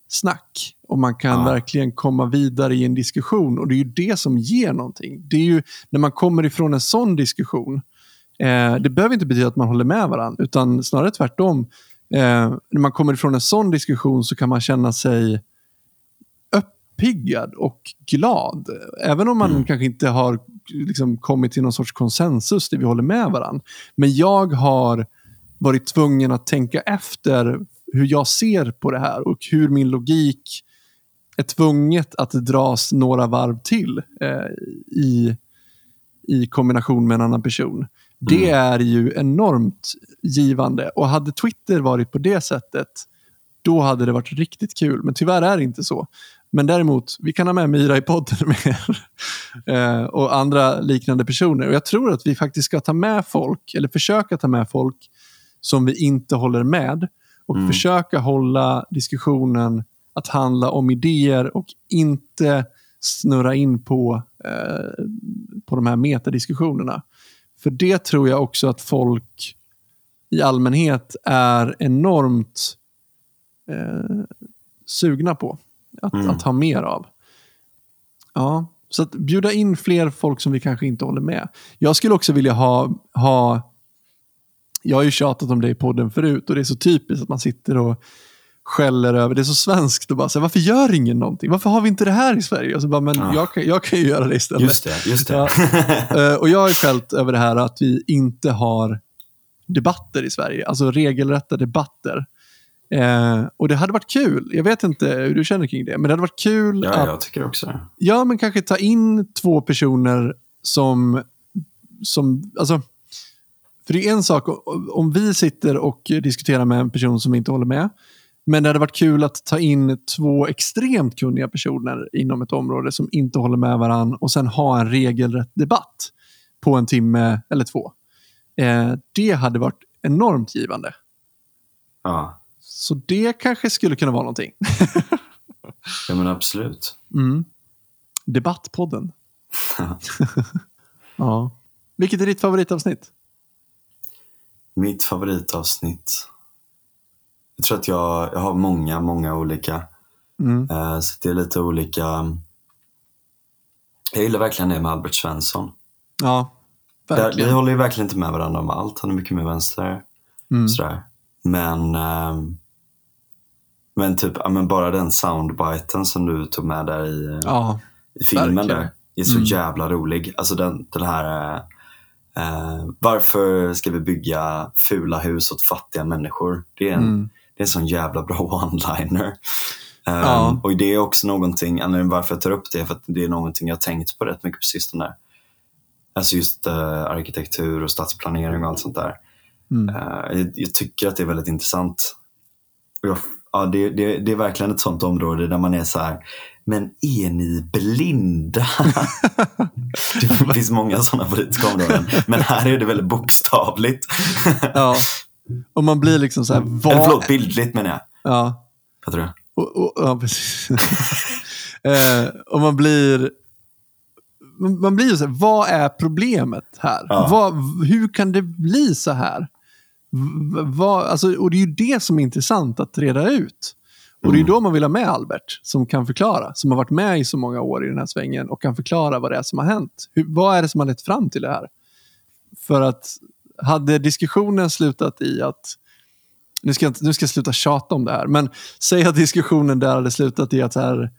snack. Och man kan Ja. verkligen komma vidare i en diskussion. Och det är ju det som ger någonting. Det är ju när man kommer ifrån en sån diskussion. Eh, det behöver inte betyda att man håller med varandra, utan snarare tvärtom. Eh, när man kommer ifrån en sån diskussion så kan man känna sig uppiggad och glad. Även om man Mm. kanske inte har liksom, kommit till någon sorts konsensus där vi håller med varandra. Men jag har varit tvungen att tänka efter hur jag ser på det här och hur min logik är tvunget att dras några varv till eh, i, i kombination med en annan person. Det är ju enormt givande. Och hade Twitter varit på det sättet, då hade det varit riktigt kul. Men tyvärr är det inte så. Men däremot, vi kan ha med Myra i podden mer. eh, och andra liknande personer. Och Jag tror att vi faktiskt ska ta med folk, eller försöka ta med folk som vi inte håller med. Och Mm. försöka hålla diskussionen att handla om idéer och inte snurra in på, eh, på de här metadiskussionerna. För det tror jag också att folk i allmänhet är enormt eh, sugna på att, Mm. att ha mer av. Ja, så att bjuda in fler folk som vi kanske inte håller med. Jag skulle också vilja ha, ha jag har ju tjatat om det i podden förut och det är så typiskt att man sitter och skäller över, det är så svenskt och bara så här, varför gör ingen någonting? Varför har vi inte det här i Sverige? Och så bara, men Ja. jag, kan, jag kan ju göra det istället. Just det, just det. Ja. Eh, och jag har skällt över det här att vi inte har debatter i Sverige, alltså regelrätta debatter. Eh, och det hade varit kul, jag vet inte hur du känner kring det, men det hade varit kul ja, att jag tycker också. Ja, men kanske ta in två personer som... som alltså, för det är en sak om vi sitter och diskuterar med en person som inte håller med. Men det hade varit kul att ta in två extremt kunniga personer inom ett område som inte håller med varandra och sen ha en regelrätt debatt på en timme eller två. Eh, det hade varit enormt givande. Ja, Så det kanske skulle kunna vara någonting. ja men absolut. Mm. Debattpodden. ja. Vilket är ditt favoritavsnitt? Mitt favoritavsnitt. Jag tror att jag, jag har många, många olika. Mm. Eh, så det är lite olika. Jag gillar verkligen det med Albert Svensson. Ja, Där, vi verkligen. håller ju verkligen inte med varandra om allt. Han är mycket mer vänster. Mm. Sådär. Men, ehm, men typ, ja, men bara den soundbiten som du tog med där i, Ja, i filmen verkligen. där. är så Mm. jävla rolig. Alltså den, den här eh, eh, varför ska vi bygga fula hus åt fattiga människor? Det är en, Mm. det är en sån jävla bra one-liner. Ehm, Ja. Och det är också någonting, anledningen varför jag tar upp det, för att det är någonting jag har tänkt på rätt mycket på sistone. Alltså just eh, arkitektur och stadsplanering och allt sånt där. Mm. Eh, jag, jag tycker att det är väldigt intressant. Jag, ja, det, det, det är verkligen ett sånt område där man är så här, men är ni blinda? det finns många sådana politiska områden, men här är det väldigt bokstavligt. ja. Och man blir liksom så här, vad... Eller förlåt, bildligt menar jag. Ja, Fattar du? och, och, ja precis. eh, och man blir... Man blir ju så här, vad är problemet här? Ja. Vad, hur kan det bli så här? V- Vad, alltså, och det är ju det som är intressant att reda ut. Och det är Mm. då man vill ha med Albert, som kan förklara. Som har varit med i så många år i den här svängen och kan förklara vad det är som har hänt. Hur, vad är det som har lett fram till det här? För att hade diskussionen slutat i att nu ska, jag, nu ska jag sluta tjata om det här, men säg att diskussionen där hade slutat i att så här,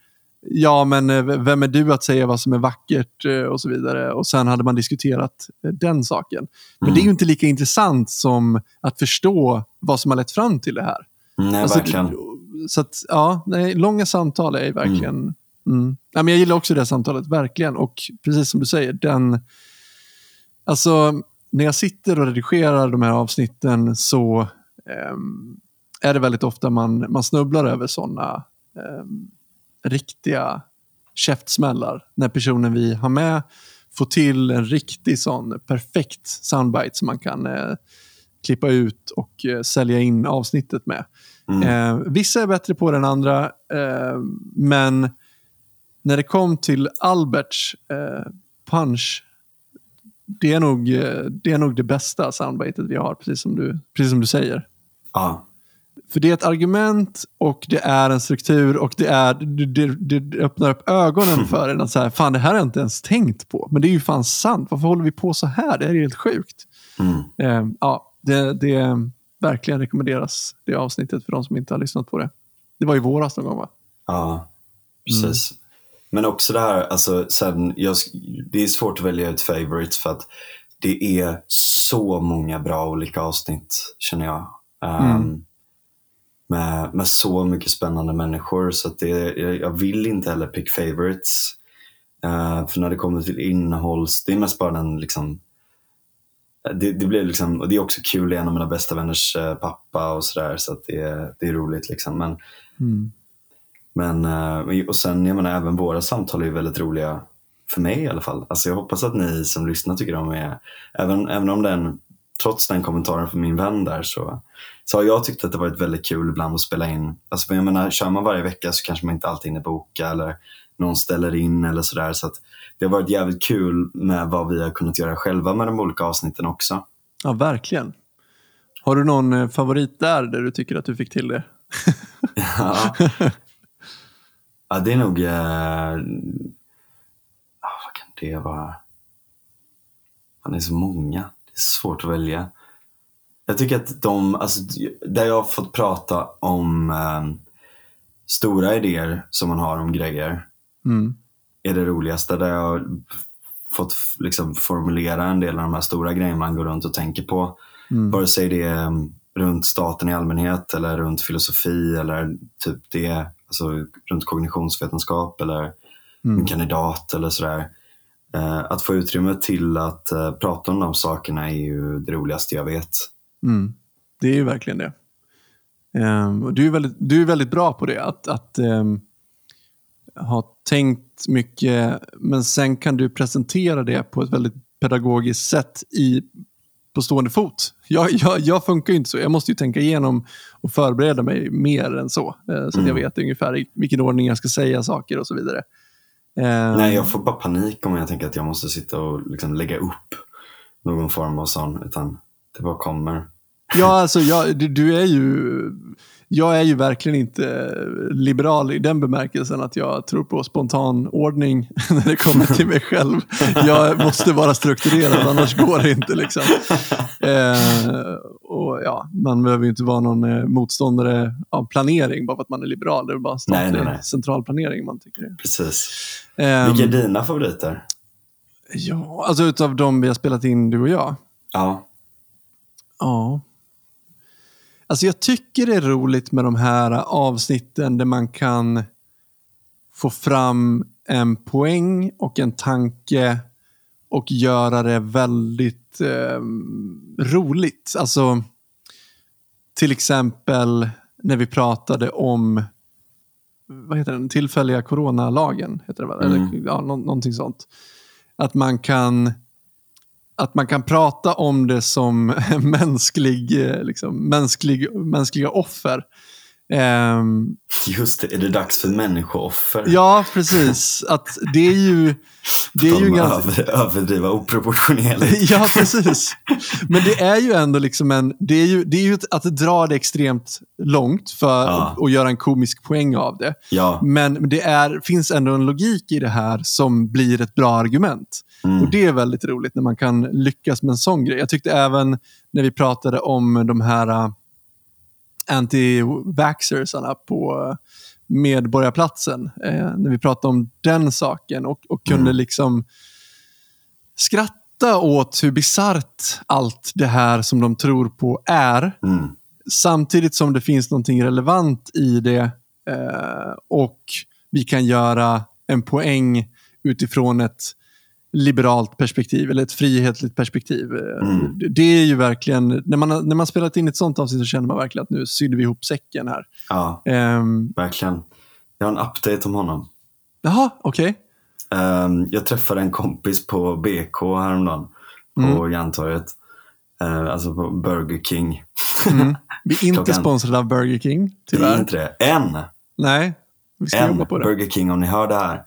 ja men eh, vem är du att säga vad som är vackert eh, och så vidare. Och sen hade man diskuterat eh, den saken. Men Mm. det är ju inte lika intressant som att förstå vad som har lett fram till det här. Nej, Alltså, verkligen. Så att, ja, nej, långa samtal är verkligen... Mm. Ja, men jag gillar också det samtalet, verkligen. Och precis som du säger, den... Alltså, när jag sitter och redigerar de här avsnitten så ehm, är det väldigt ofta man, man snubblar över sådana ehm, riktiga käftsmällar. När personen vi har med får till en riktig sån perfekt soundbite som man kan eh, klippa ut och eh, sälja in avsnittet med. Mm. Eh, vissa är bättre på det än andra, eh, men när det kom till Alberts eh, punch, det är, nog, eh, det är nog det bästa soundbitet vi har, precis som du, precis som du säger. Ja. För det är ett argument och det är en struktur och det, är, det, det, öppnar upp ögonen för en. Att så här, fan, det här har jag inte ens tänkt på. Men det är ju fan sant. Varför håller vi på så här? Det här är helt sjukt. Mm. Eh, ja, det, det verkligen rekommenderas, det avsnittet, för de som inte har lyssnat på det. Det var i våras någon gång, va? Ja, precis. Men också det här, alltså, sen, jag, det är svårt att välja ut favorites för att det är så många bra olika avsnitt, känner jag. Um, med, med så mycket spännande människor. Så det, jag, vill inte heller pick favorites. Uh, för när det kommer till innehålls, det är mest bara den liksom det, det blir liksom, och det är också kul, det är en av mina bästa vänners eh, pappa och sådär så att det, det är roligt. Liksom. Men, Mm. men, eh, och sen, jag menar, även våra samtal är väldigt roliga för mig i alla fall. Alltså jag hoppas att ni som lyssnar tycker de är, även, även om den, trots den kommentaren från min vän där så, så har jag tyckt att det varit väldigt kul ibland att spela in. Alltså jag menar, kör man varje vecka så kanske man inte alltid hinner boka eller någon ställer in eller sådär. Så det har varit jävligt kul med vad vi har kunnat göra själva med de olika avsnitten också. Ja, verkligen. Har du någon eh, favorit där, där du tycker att du fick till det? Ja, ja det är nog... Eh, ah, vad kan det vara? Man är så många. Det är svårt att välja. Jag tycker att de, alltså, där jag har fått prata om eh, stora idéer som man har om grejer Mm. är det roligaste. Där jag har fått liksom, formulera en del av de här stora grejerna man går runt och tänker på. Mm. Vare sig det är runt staten i allmänhet eller runt filosofi eller typ det, alltså runt kognitionsvetenskap eller Mm. en kandidat eller sådär. Eh, att få utrymme till att eh, prata om de sakerna är ju det roligaste jag vet. Mm. Det är ju verkligen det. Ehm, och du, är väldigt, du är väldigt bra på det. Att, att ehm, ha tänkt mycket, men sen kan du presentera det på ett väldigt pedagogiskt sätt i, på stående fot. Jag, jag, jag funkar ju inte så. Jag måste ju tänka igenom och förbereda mig mer än så. eh, så att jag vet ungefär i vilken ordning jag ska säga saker och så vidare. Ehm, Nej, jag får bara panik om jag tänker att jag måste sitta och liksom lägga upp någon form av sån. Utan det bara kommer. Ja, alltså jag, du, du är ju... Jag är ju verkligen inte liberal i den bemärkelsen att jag tror på spontan ordning när det kommer till mig själv. Jag måste vara strukturerad, annars går det inte. Liksom. Eh, och ja, man behöver ju inte vara någon eh, motståndare av planering bara för att man är liberal. Det är bara statlig Nej, nej, nej. central planering man tycker det. Precis. Ehm, Vilka är dina favoriter? Ja, alltså utav de vi har spelat in, du och jag. Ja. Ja. Alltså jag tycker det är roligt med de här avsnitten där man kan få fram en poäng och en tanke och göra det väldigt eh, roligt. Alltså, till exempel när vi pratade om vad heter den? tillfälliga coronalagen. Heter det, väl? Eller, Mm. ja, nå- någonting sånt. Att man kan att man kan prata om det som mänsklig, eh, liksom, mänsklig, mänskliga offer. Ehm, Just det, är det dags för människooffer? ja, precis. Att det är ju... Det är ju ganska... över, överdriva oproportionerligt. Ja, precis. Men det är ju ändå liksom en... Det är ju, det är ju att dra det extremt långt för Ja. att göra en komisk poäng av det. Ja, Men det är, finns ändå en logik i det här som blir ett bra argument. Mm. Och Det är väldigt roligt när man kan lyckas med en sån grej. Jag tyckte även när vi pratade om de här uh, anti-vaxxersarna på uh, Medborgarplatsen. Eh, när vi pratade om den saken och, och kunde Mm. liksom skratta åt hur bisarrt allt det här som de tror på är. Mm. Samtidigt som det finns någonting relevant i det eh, och vi kan göra en poäng utifrån ett liberalt perspektiv eller ett frihetligt perspektiv. Eh, Mm. Det- är ju verkligen, när man, när man spelat in ett sånt avsnitt så känner man verkligen att nu sydde vi ihop säcken här. ja, Ehm, verkligen. Jag har en update om honom. Jaha, okej. Ehm, jag träffade en kompis på BK häromdagen. På Mm. Järntorget. Uh, alltså på Burger King. Mm. Vi är inte sponsrade av Burger King, Det är tyvärr. inte det. En! Nej, vi ska En jobba på det. Burger King om ni hör det här.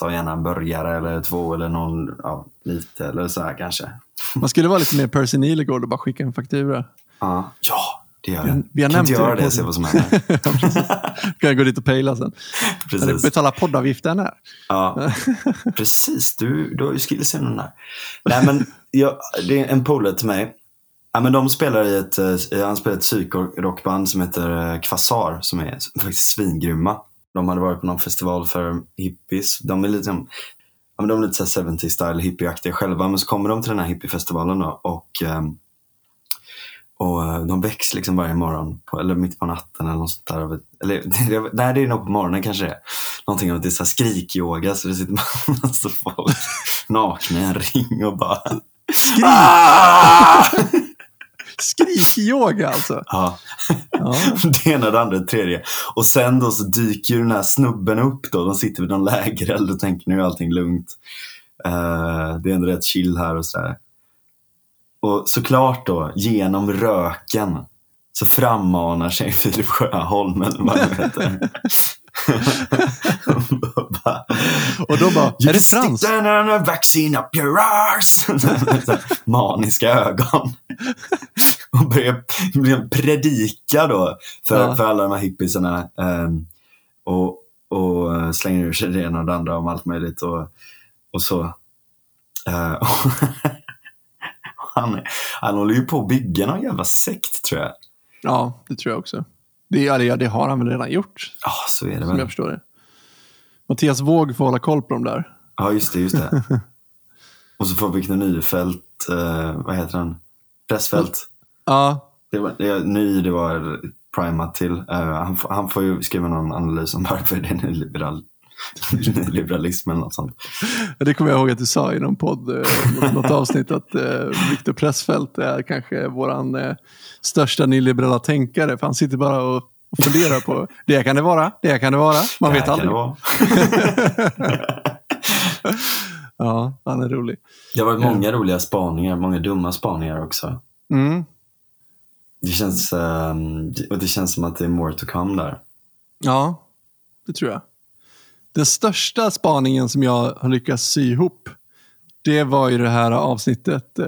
Ta gärna en burgare eller två eller någon, ja, lite eller så här kanske. Man skulle vara lite mer Percy Nilegård och bara skicka en faktura. Ja, ja det gör det. Vi har kan nämnt inte göra det och se vad som händer. Kan jag gå dit och pejla sen. Precis. betala poddavgiften här. Ja, precis. Du, du har ju skillsen den där. Nej, men jag, det är en polare till mig. Ja, men de spelar i ett, eh, han spelar ett psykrockband som heter eh, Kvasar som är faktiskt svingrymma. De hade varit på någon festival för hippies. De är lite, ja, men de är lite så här 70 style hippieaktiga själva. Men så kommer de till den här hippiefestivalen då, och, ehm, och eh, de väcks liksom varje morgon. På, eller mitt på natten eller något sånt där. Eller, det- nej, det är nog på morgonen kanske det är. Någonting att det är så skrikyoga så det sitter massa folk nakna i en ring och bara... Skrik, Ah! Skrikyoga alltså. Ja, Ja. det ena, det andra, det tredje. Och sen då så dyker den här snubben upp då. De sitter vid någon lägereld och tänker nu är allting lugnt. Eh, det är ändå rätt chill här och sådär. Och såklart då, genom röken så frammanar sig Filip Sjöholm eller vad han heter. Och då bara, är det Stick Frans? the vaccine up your arse! Maniska ögon. Och börjar predika då för, Ja. för alla de här hippiesarna. ehm, och, och slänger ur sig det ena och det andra om allt möjligt. Och, och så. Och han, han håller ju på att bygga någon jävla sekt tror jag. Ja, det tror jag också. Det, ja, det, har han väl redan gjort, Ja, så är det som väl. jag förstår det. Mattias Våg får hålla koll på dem där. Ja, just det. Just det. och så får Victor Nyfält, eh, vad heter han? Pressfält. Ja, Det var, det, ny, det var primat till. Eh, han, får- han får ju skriva någon analys om varför det är nyliberal, nyliberalism eller något sånt. det kommer jag ihåg att du sa i någon podd, eh, något, något avsnitt, att eh, Viktor Pressfeldt är kanske våran eh, största nyliberala tänkare. För han sitter bara och, funderar på, det kan det vara, det kan det vara, man Det vet aldrig. Ja, han är rolig. Det har varit många roliga spaningar, många dumma spaningar också. Mm. Det känns, eh, och det känns som att det är more to come där. Ja, det tror jag. Den största spaningen som jag har lyckats sy ihop, det var ju det här avsnittet, eh,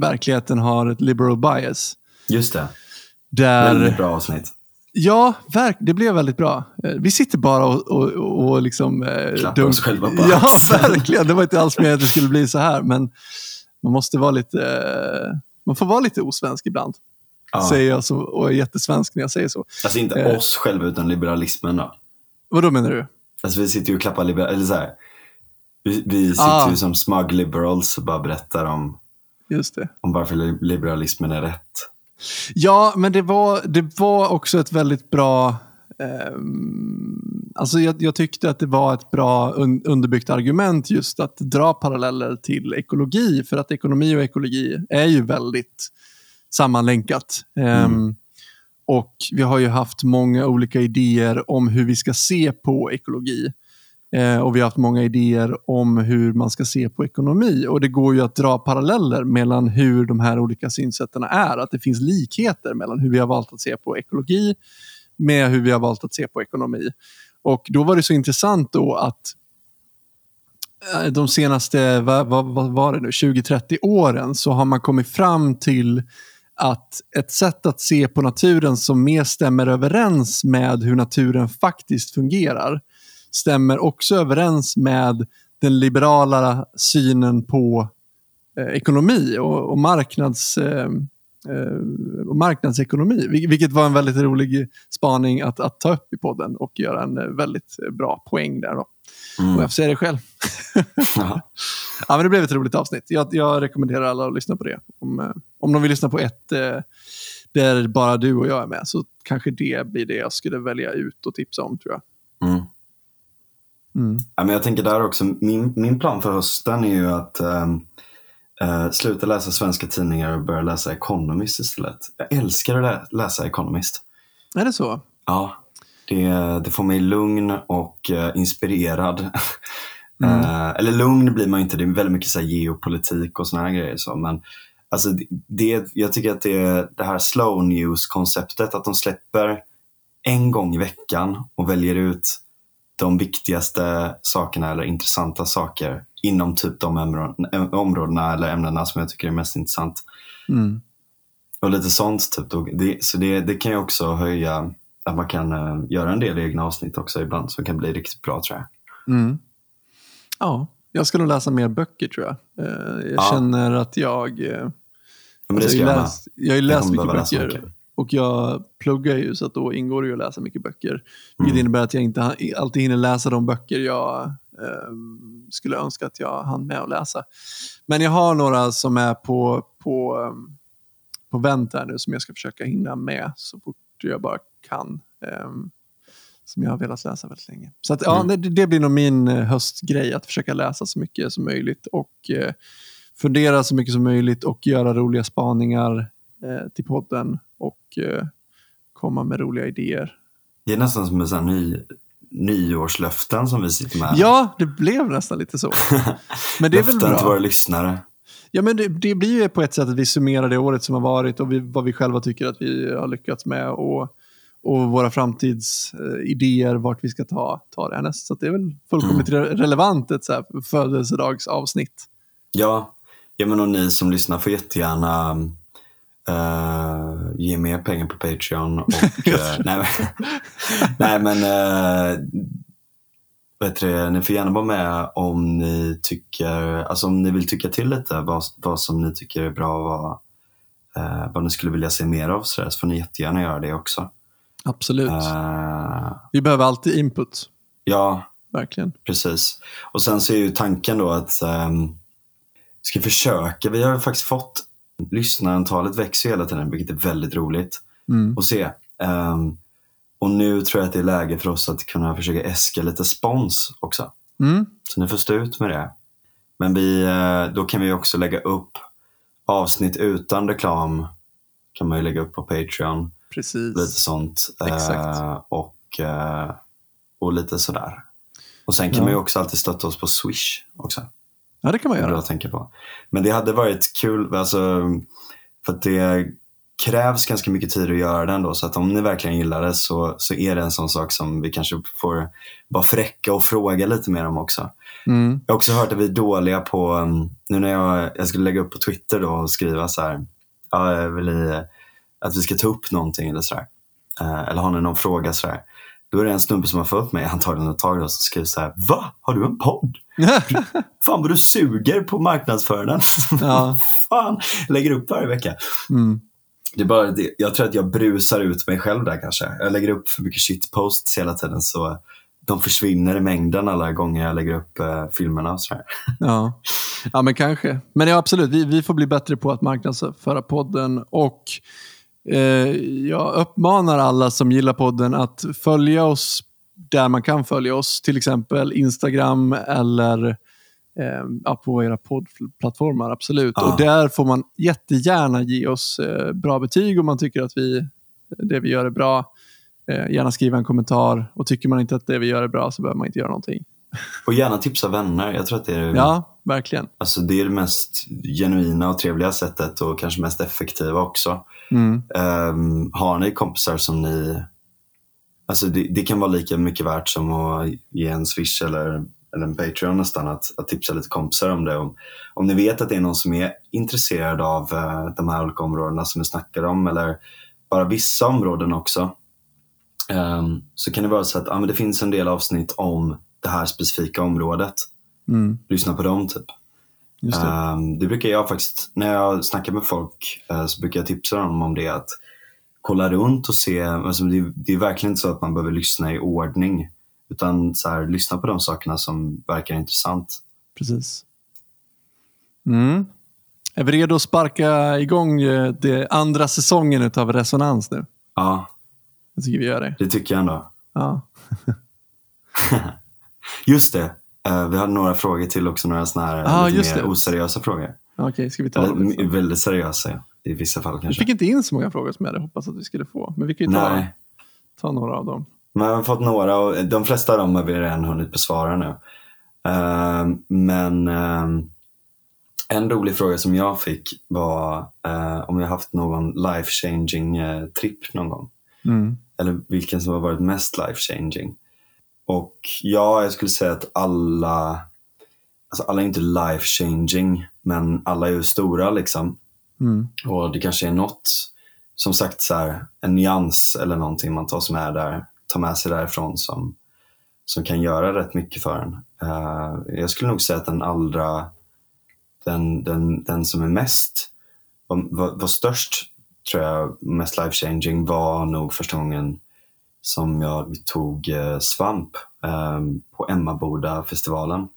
verkligheten har ett liberal bias. Just det, Där, väldigt bra avsnitt. Ja, verk, det blev väldigt bra. Eh, Vi sitter bara och, och, och liksom... Eh, Klappar oss själva på Ja, verkligen. Det var inte alls med att det skulle bli så här, men man måste vara lite... Eh, man får vara lite osvensk ibland, Ja. säger jag så, och är jättesvensk när jag säger så. Alltså inte Eh. oss själva utan liberalismen då. Vad då menar du? Alltså vi sitter ju och klappar liberal, eller så här. Vi, vi sitter Ah. ju som smug liberals och bara berättar om, om varför li- liberalismen är rätt. Ja, men det var, det var också ett väldigt bra... ehm, alltså jag, jag tyckte att det var ett bra un, underbyggt argument just att dra paralleller till ekologi. För att ekonomi och ekologi är ju väldigt sammanlänkat. Ehm, och vi har ju haft många olika idéer om hur vi ska se på ekologi. Eh, och vi har haft många idéer om hur man ska se på ekonomi. Och det går ju att dra paralleller mellan hur de här olika synsätten är. Att det finns likheter mellan hur vi har valt att se på ekologi med hur vi har valt att se på ekonomi. Och då var det så intressant då att eh, de senaste, vad, vad, vad var det nu, 20-30 åren så har man kommit fram till att ett sätt att se på naturen som mer stämmer överens med hur naturen faktiskt fungerar stämmer också överens med den liberala synen på eh, ekonomi och, och, marknads, eh, eh, och marknadsekonomi. Vil- Vilket var en väldigt rolig spaning att, att ta upp i podden och göra en eh, väldigt eh, bra poäng där. Då. Och Mm. jag får säga det själv. Ja. Men det blev ett roligt avsnitt. Jag, jag rekommenderar alla att lyssna på det. Om, eh, om de vill lyssna på ett eh, där bara du och jag är med så kanske det blir det jag skulle välja ut och tipsa om tror jag. Mm. Mm. Ja, men jag tänker där också, min, min plan för hösten är ju att ehm, eh, sluta läsa svenska tidningar och börja läsa Economist istället. Jag älskar att lä- läsa Economist. Är det så? Ja, det, det får mig lugn och eh, inspirerad. Mm. Eh, eller lugn blir man inte, det är väldigt mycket så geopolitik och såna här grejer. Så, men alltså, det- jag tycker att det det här slow news-konceptet, att de släpper en gång i veckan och väljer ut de viktigaste sakerna eller intressanta saker inom typ de områden- områdena eller ämnena som jag tycker är mest intressant. Mm. Och lite sånt. Typ. Det, så det, det kan ju också höja att man kan eh, göra en del egna avsnitt också ibland som kan bli riktigt bra tror jag. Mm. Ja, jag ska nog läsa mer böcker tror jag. Eh, Jag Ja. känner att jag... eh, Ja, men det alltså, ska jag, läst, jag har läst mycket böcker. mycket. Och jag pluggar ju så att då ingår det ju att läsa mycket böcker. Mm. innebär att jag inte alltid hinner läsa de böcker jag eh, skulle önska att jag hann med att läsa. Men jag har några som är på, på, eh, på vänt här nu som jag ska försöka hinna med så fort jag bara kan. Eh, som jag har velat läsa väldigt länge. Så att, ja, Mm. det, det blir nog min eh, höstgrej, att försöka läsa så mycket som möjligt och eh, fundera så mycket som möjligt och göra roliga spaningar eh, till podden och eh, komma med roliga idéer. Det är nästan som en sån ny, nyårslöften som vi sitter med. Ja, det blev nästan lite så. Men det är väl Löften till bra. våra lyssnare. Ja, men det, det blir ju på ett sätt att vi summerar det året som har varit och vi, vad vi själva tycker att vi har lyckats med och, och våra framtidsidéer, vart vi ska ta, ta det härnäst. Så det är väl fullkomligt Mm. re- relevant ett så här födelsedagsavsnitt. Ja, ja men och ni som lyssnar får jättegärna eh, ge mer pengar på Patreon. Och, eh, nej, men- nej men uh, du, ni får gärna vara med om ni tycker, alltså om ni vill tycka till lite vad, vad som ni tycker är bra och vad, eh, vad ni skulle vilja se mer av så, där, så får ni jättegärna göra det också. Absolut. Eh, Vi behöver alltid input, ja, verkligen. Precis. Och sen så är ju tanken då att um, ska försöka, vi har ju faktiskt fått lyssnarantalet växer hela tiden, vilket är väldigt roligt Mm. att se. Ehm, och nu tror jag att det är läge för oss att kunna försöka äska lite spons också. Mm. Så ni får stå ut med det. Men vi, eh, då kan vi också lägga upp avsnitt utan reklam. Kan man ju lägga upp på Patreon. Lite Precis. sånt. Exakt. Eh, och, eh, och lite sådär. Och sen kan Ja. man ju också alltid stötta oss på Swish också. Ja, det kan man göra. att tänka på. Men det hade varit kul, alltså, för att det krävs ganska mycket tid att göra det ändå. Så att om ni verkligen gillar det så, så är det en sån sak som vi kanske får vara fräcka och fråga lite mer om också. Mm. Jag har också hört att vi är dåliga på, um, nu när jag, jag skulle lägga upp på Twitter då och skriva så här, ja, jag vill i, att vi ska ta upp någonting eller sådär. Uh, eller har ni någon fråga sådär. Då är det en snubbe som har följt mig, antagligen ett tag då, som skriver så här, va? Har du en podd? Fan vad du suger på marknadsföringen. Ja. Fan, jag lägger upp varje vecka. Mm. Det är bara det. Jag tror att jag brusar ut mig själv där kanske. Jag lägger upp för mycket shitposts hela tiden så de försvinner i mängden alla gånger jag lägger upp eh, filmerna och sådär. Ja. ja, men kanske. Men ja, absolut, vi, vi får bli bättre på att marknadsföra podden. Och eh, jag uppmanar alla som gillar podden att följa oss där man kan följa oss. Till exempel Instagram eller eh, på era poddplattformar. Absolut. Ja. Och där får man jättegärna ge oss eh, bra betyg om man tycker att vi, det vi gör är bra. Eh, gärna skriva en kommentar. Och tycker man inte att det vi gör är bra så behöver man inte göra någonting. Och gärna tipsa vänner. Jag tror att det är, Ja, verkligen. alltså, det, är det mest genuina och trevliga sättet och kanske mest effektiva också. Mm. Ehm, har ni kompisar som ni... Alltså det, det kan vara lika mycket värt som att ge en swish eller, eller en Patreon nästan att, att tipsa lite kompisar om det. Om, om ni vet att det är någon som är intresserad av eh, de här olika områdena som vi snackar om eller bara vissa områden också. ehm, så kan det vara så att ah, men det finns en del avsnitt om det här specifika området. Mm. Lyssna på dem typ. Just det. Ehm, det brukar jag faktiskt, när jag snackar med folk eh, så brukar jag tipsa dem om det. Att kolla runt och se, alltså det, det är verkligen inte så att man behöver lyssna i ordning. Utan så här, lyssna på de sakerna som verkar intressant. Precis. Mm. Är vi redo att sparka igång eh, det andra säsongen av Resonans nu? Ja, Jag tycker vi gör det. det tycker jag ändå. Ja. Just det, eh, vi hade några frågor till också, några såna här Ah, lite mer det. oseriösa frågor. Okej, ska vi ta Eller, liksom? väldigt seriösa i vissa fall Vi kanske. fick inte in så många frågor som jag hade hoppats att vi skulle få. Men vi kan ju ta, Nej, ta några av dem. men jag har fått några och de flesta av dem har vi redan hunnit besvara nu. Ehm, men ehm, en rolig fråga som jag fick var eh, om jag haft någon life changing tripp någon gång. Mm. Eller vilken som har varit mest life changing. Och ja, jag skulle säga att alla, alltså alla är inte life changing, men alla är ju stora liksom. Mm. Och det kanske är något, som sagt, så här, en nyans eller någonting man tar, med, där, tar med sig därifrån som, som kan göra rätt mycket för en. Uh, jag skulle nog säga att den allra, den, den, den som är mest, var, var störst, tror jag, mest life changing var nog första gången som jag tog eh, svamp eh, på Emmaboda-festivalen.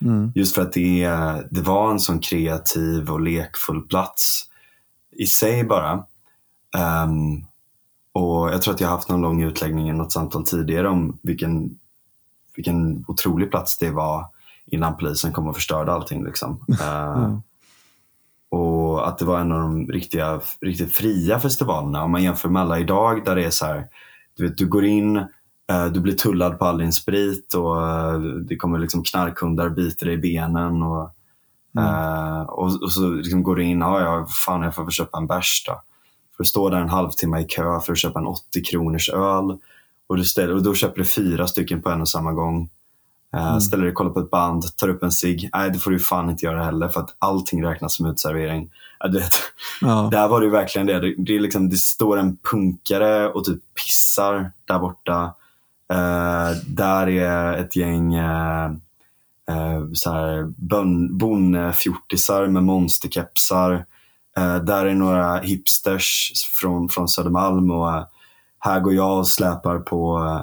Mm. Just för att det, det var en sån kreativ och lekfull plats i sig bara. Um, och Jag tror att jag haft någon lång utläggning i något samtal tidigare om vilken, vilken otrolig plats det var innan polisen kom och förstörde allting. Liksom. Uh, Mm. Och att det var en av de riktiga, riktigt fria festivalerna. Om man jämför med alla idag där det är så här, du, vet, du går in, eh, du blir tullad på all din sprit och eh, det kommer liksom knarkhundar biter dig i benen. Och, eh, och, och så liksom går du in, ja, ja fan jag får väl köpa en bärs då. För att stå där en halvtimme i kö för att köpa en 80 kronors öl. Och, du ställer, och då köper du fyra stycken på en och samma gång. Uh, Ställer dig och kollar på ett band, tar upp en cigg. Nej, det får du fan inte göra heller för att allting räknas som utservering. Du vet, Ja. där var det verkligen det. Det, det, är liksom, det står en punkare och typ pissar där borta. Uh, där är ett gäng så här bön- bonnfjortisar med monsterkepsar. Uh, där är några hipsters från, från Södermalm och uh, här går jag och släpar på uh,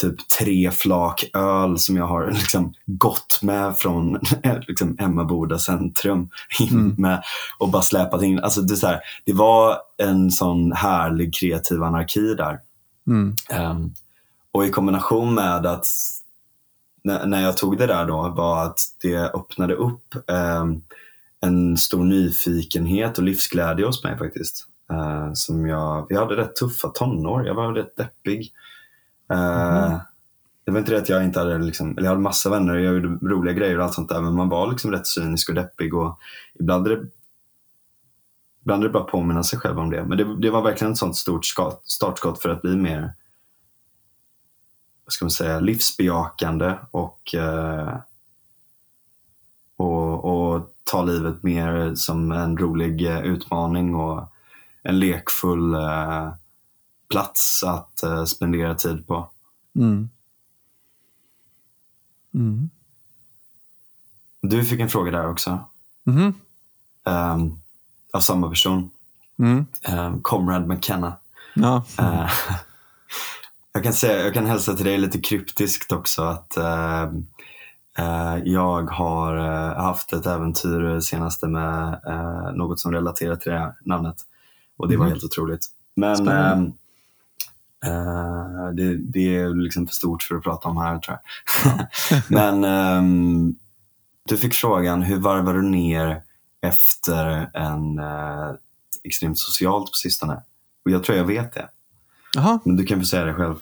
typ tre flak öl som jag har liksom gått med från liksom Emmaboda centrum in Mm. med och bara släpat in. Alltså det, här, det var en sån härlig kreativ anarki där. Mm. Ehm, och i kombination med att när, jag tog det där då var att det öppnade upp ehm, en stor nyfikenhet och livsglädje hos mig faktiskt. Eh, som jag, jag hade rätt tuffa tonår, jag var rätt deppig. Mm. Det var inte det att jag inte hade, liksom, eller jag hade massa vänner och jag gjorde roliga grejer och allt sånt där men man var liksom rätt cynisk och deppig och ibland är det Ibland är det bara att påminna sig själv om det. Men det, det var verkligen ett sånt stort startskott för att bli mer vad ska man säga, livsbejakande och, eh, och, och ta livet mer som en rolig eh, utmaning och en lekfull plats att eh, spendera tid på. Mm. Mm. Du fick en fråga där också. Mhm. ehm, av samma person. Mm. Um, Comrade McKenna. Ja. Eh, jag, kan säga, jag kan hälsa till dig lite kryptiskt också att eh, eh, jag har eh, haft ett äventyr senaste med eh, något som relaterar till det här namnet. Och det var Mhm. helt otroligt. Men Eh, det, det är liksom för stort för att prata om här tror jag. Men ehm, du fick frågan, hur varvar du ner efter en eh, extremt socialt på sistone? Och jag tror jag vet det. Jaha. Men du kan få säga det själv.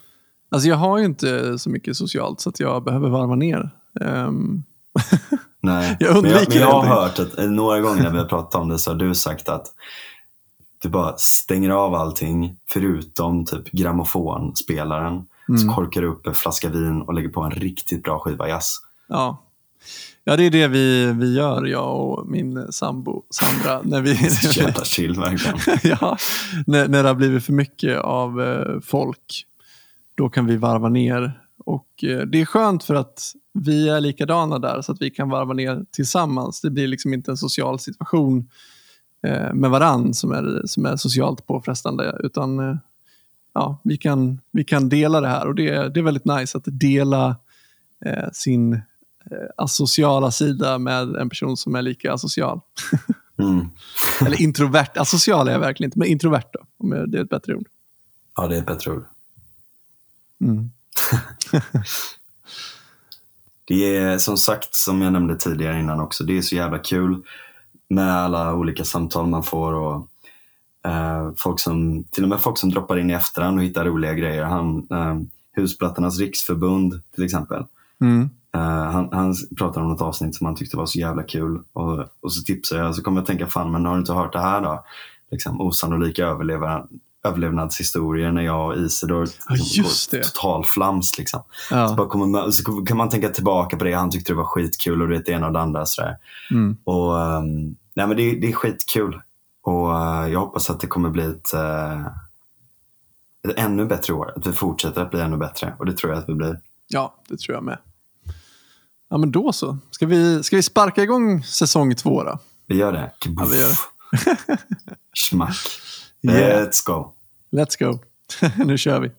Alltså jag har ju inte så mycket socialt så att jag behöver varva ner. Ehm, Nej. Jag undviker men jag, men jag har hört att eh, några gånger när vi har pratat om det så har du sagt att du bara stänger av allting förutom typ grammofonspelaren. Så Mm. korkar du upp en flaska vin och lägger på en riktigt bra skiva jazz. ja. ja, det är det vi, vi gör, jag och min sambo Sandra. När vi, Så jävla chill verkligen. ja, när, när det har blivit för mycket av eh, folk, då kan vi varva ner. Och eh, Det är skönt för att vi är likadana där, så att vi kan varva ner tillsammans. Det blir liksom inte en social situation med varann som är, som är socialt påfrestande, utan eh, ja, vi, kan, vi kan dela det här. Och Det, är- det är väldigt nice att dela eh, sin eh, asociala sida med en person som är lika asocial. Mm. Eller introvert. Asocial är jag verkligen inte, men introvert då, om jag- det är ett bättre ord. Ja, det är ett bättre ord. Mm. Det är som sagt, som jag nämnde tidigare innan också, det är så jävla kul med alla olika samtal man får och eh, folk som, till och med folk som droppar in i efterhand och hittar roliga grejer. Han, eh, Husplattornas riksförbund till exempel. Mm. Eh, han, han pratade om något avsnitt som han tyckte var så jävla kul och, och så tipsade jag och så kom jag att tänka, fan men har du inte hört det här då? Liksom, osannolika överlevar, överlevnadshistorier när jag och Isidor Ja, liksom, just går det. total flams. Liksom. Så, Ja. bara kommer så kan man tänka tillbaka på det. Han tyckte det var skitkul och det ena och det andra. Sådär. Mm. Och, ehm, nej, men det, det är skitkul. Och eh, jag hoppas att det kommer bli ett, eh, ett ännu bättre år. Att vi fortsätter att bli ännu bättre. Och det tror jag att vi blir. Ja, det tror jag med. Ja, men då så. Ska vi, ska vi sparka igång säsong två då? Vi gör det. Ja, vi gör Schmack. Yeah. Let's go. Let's go. nu kör vi.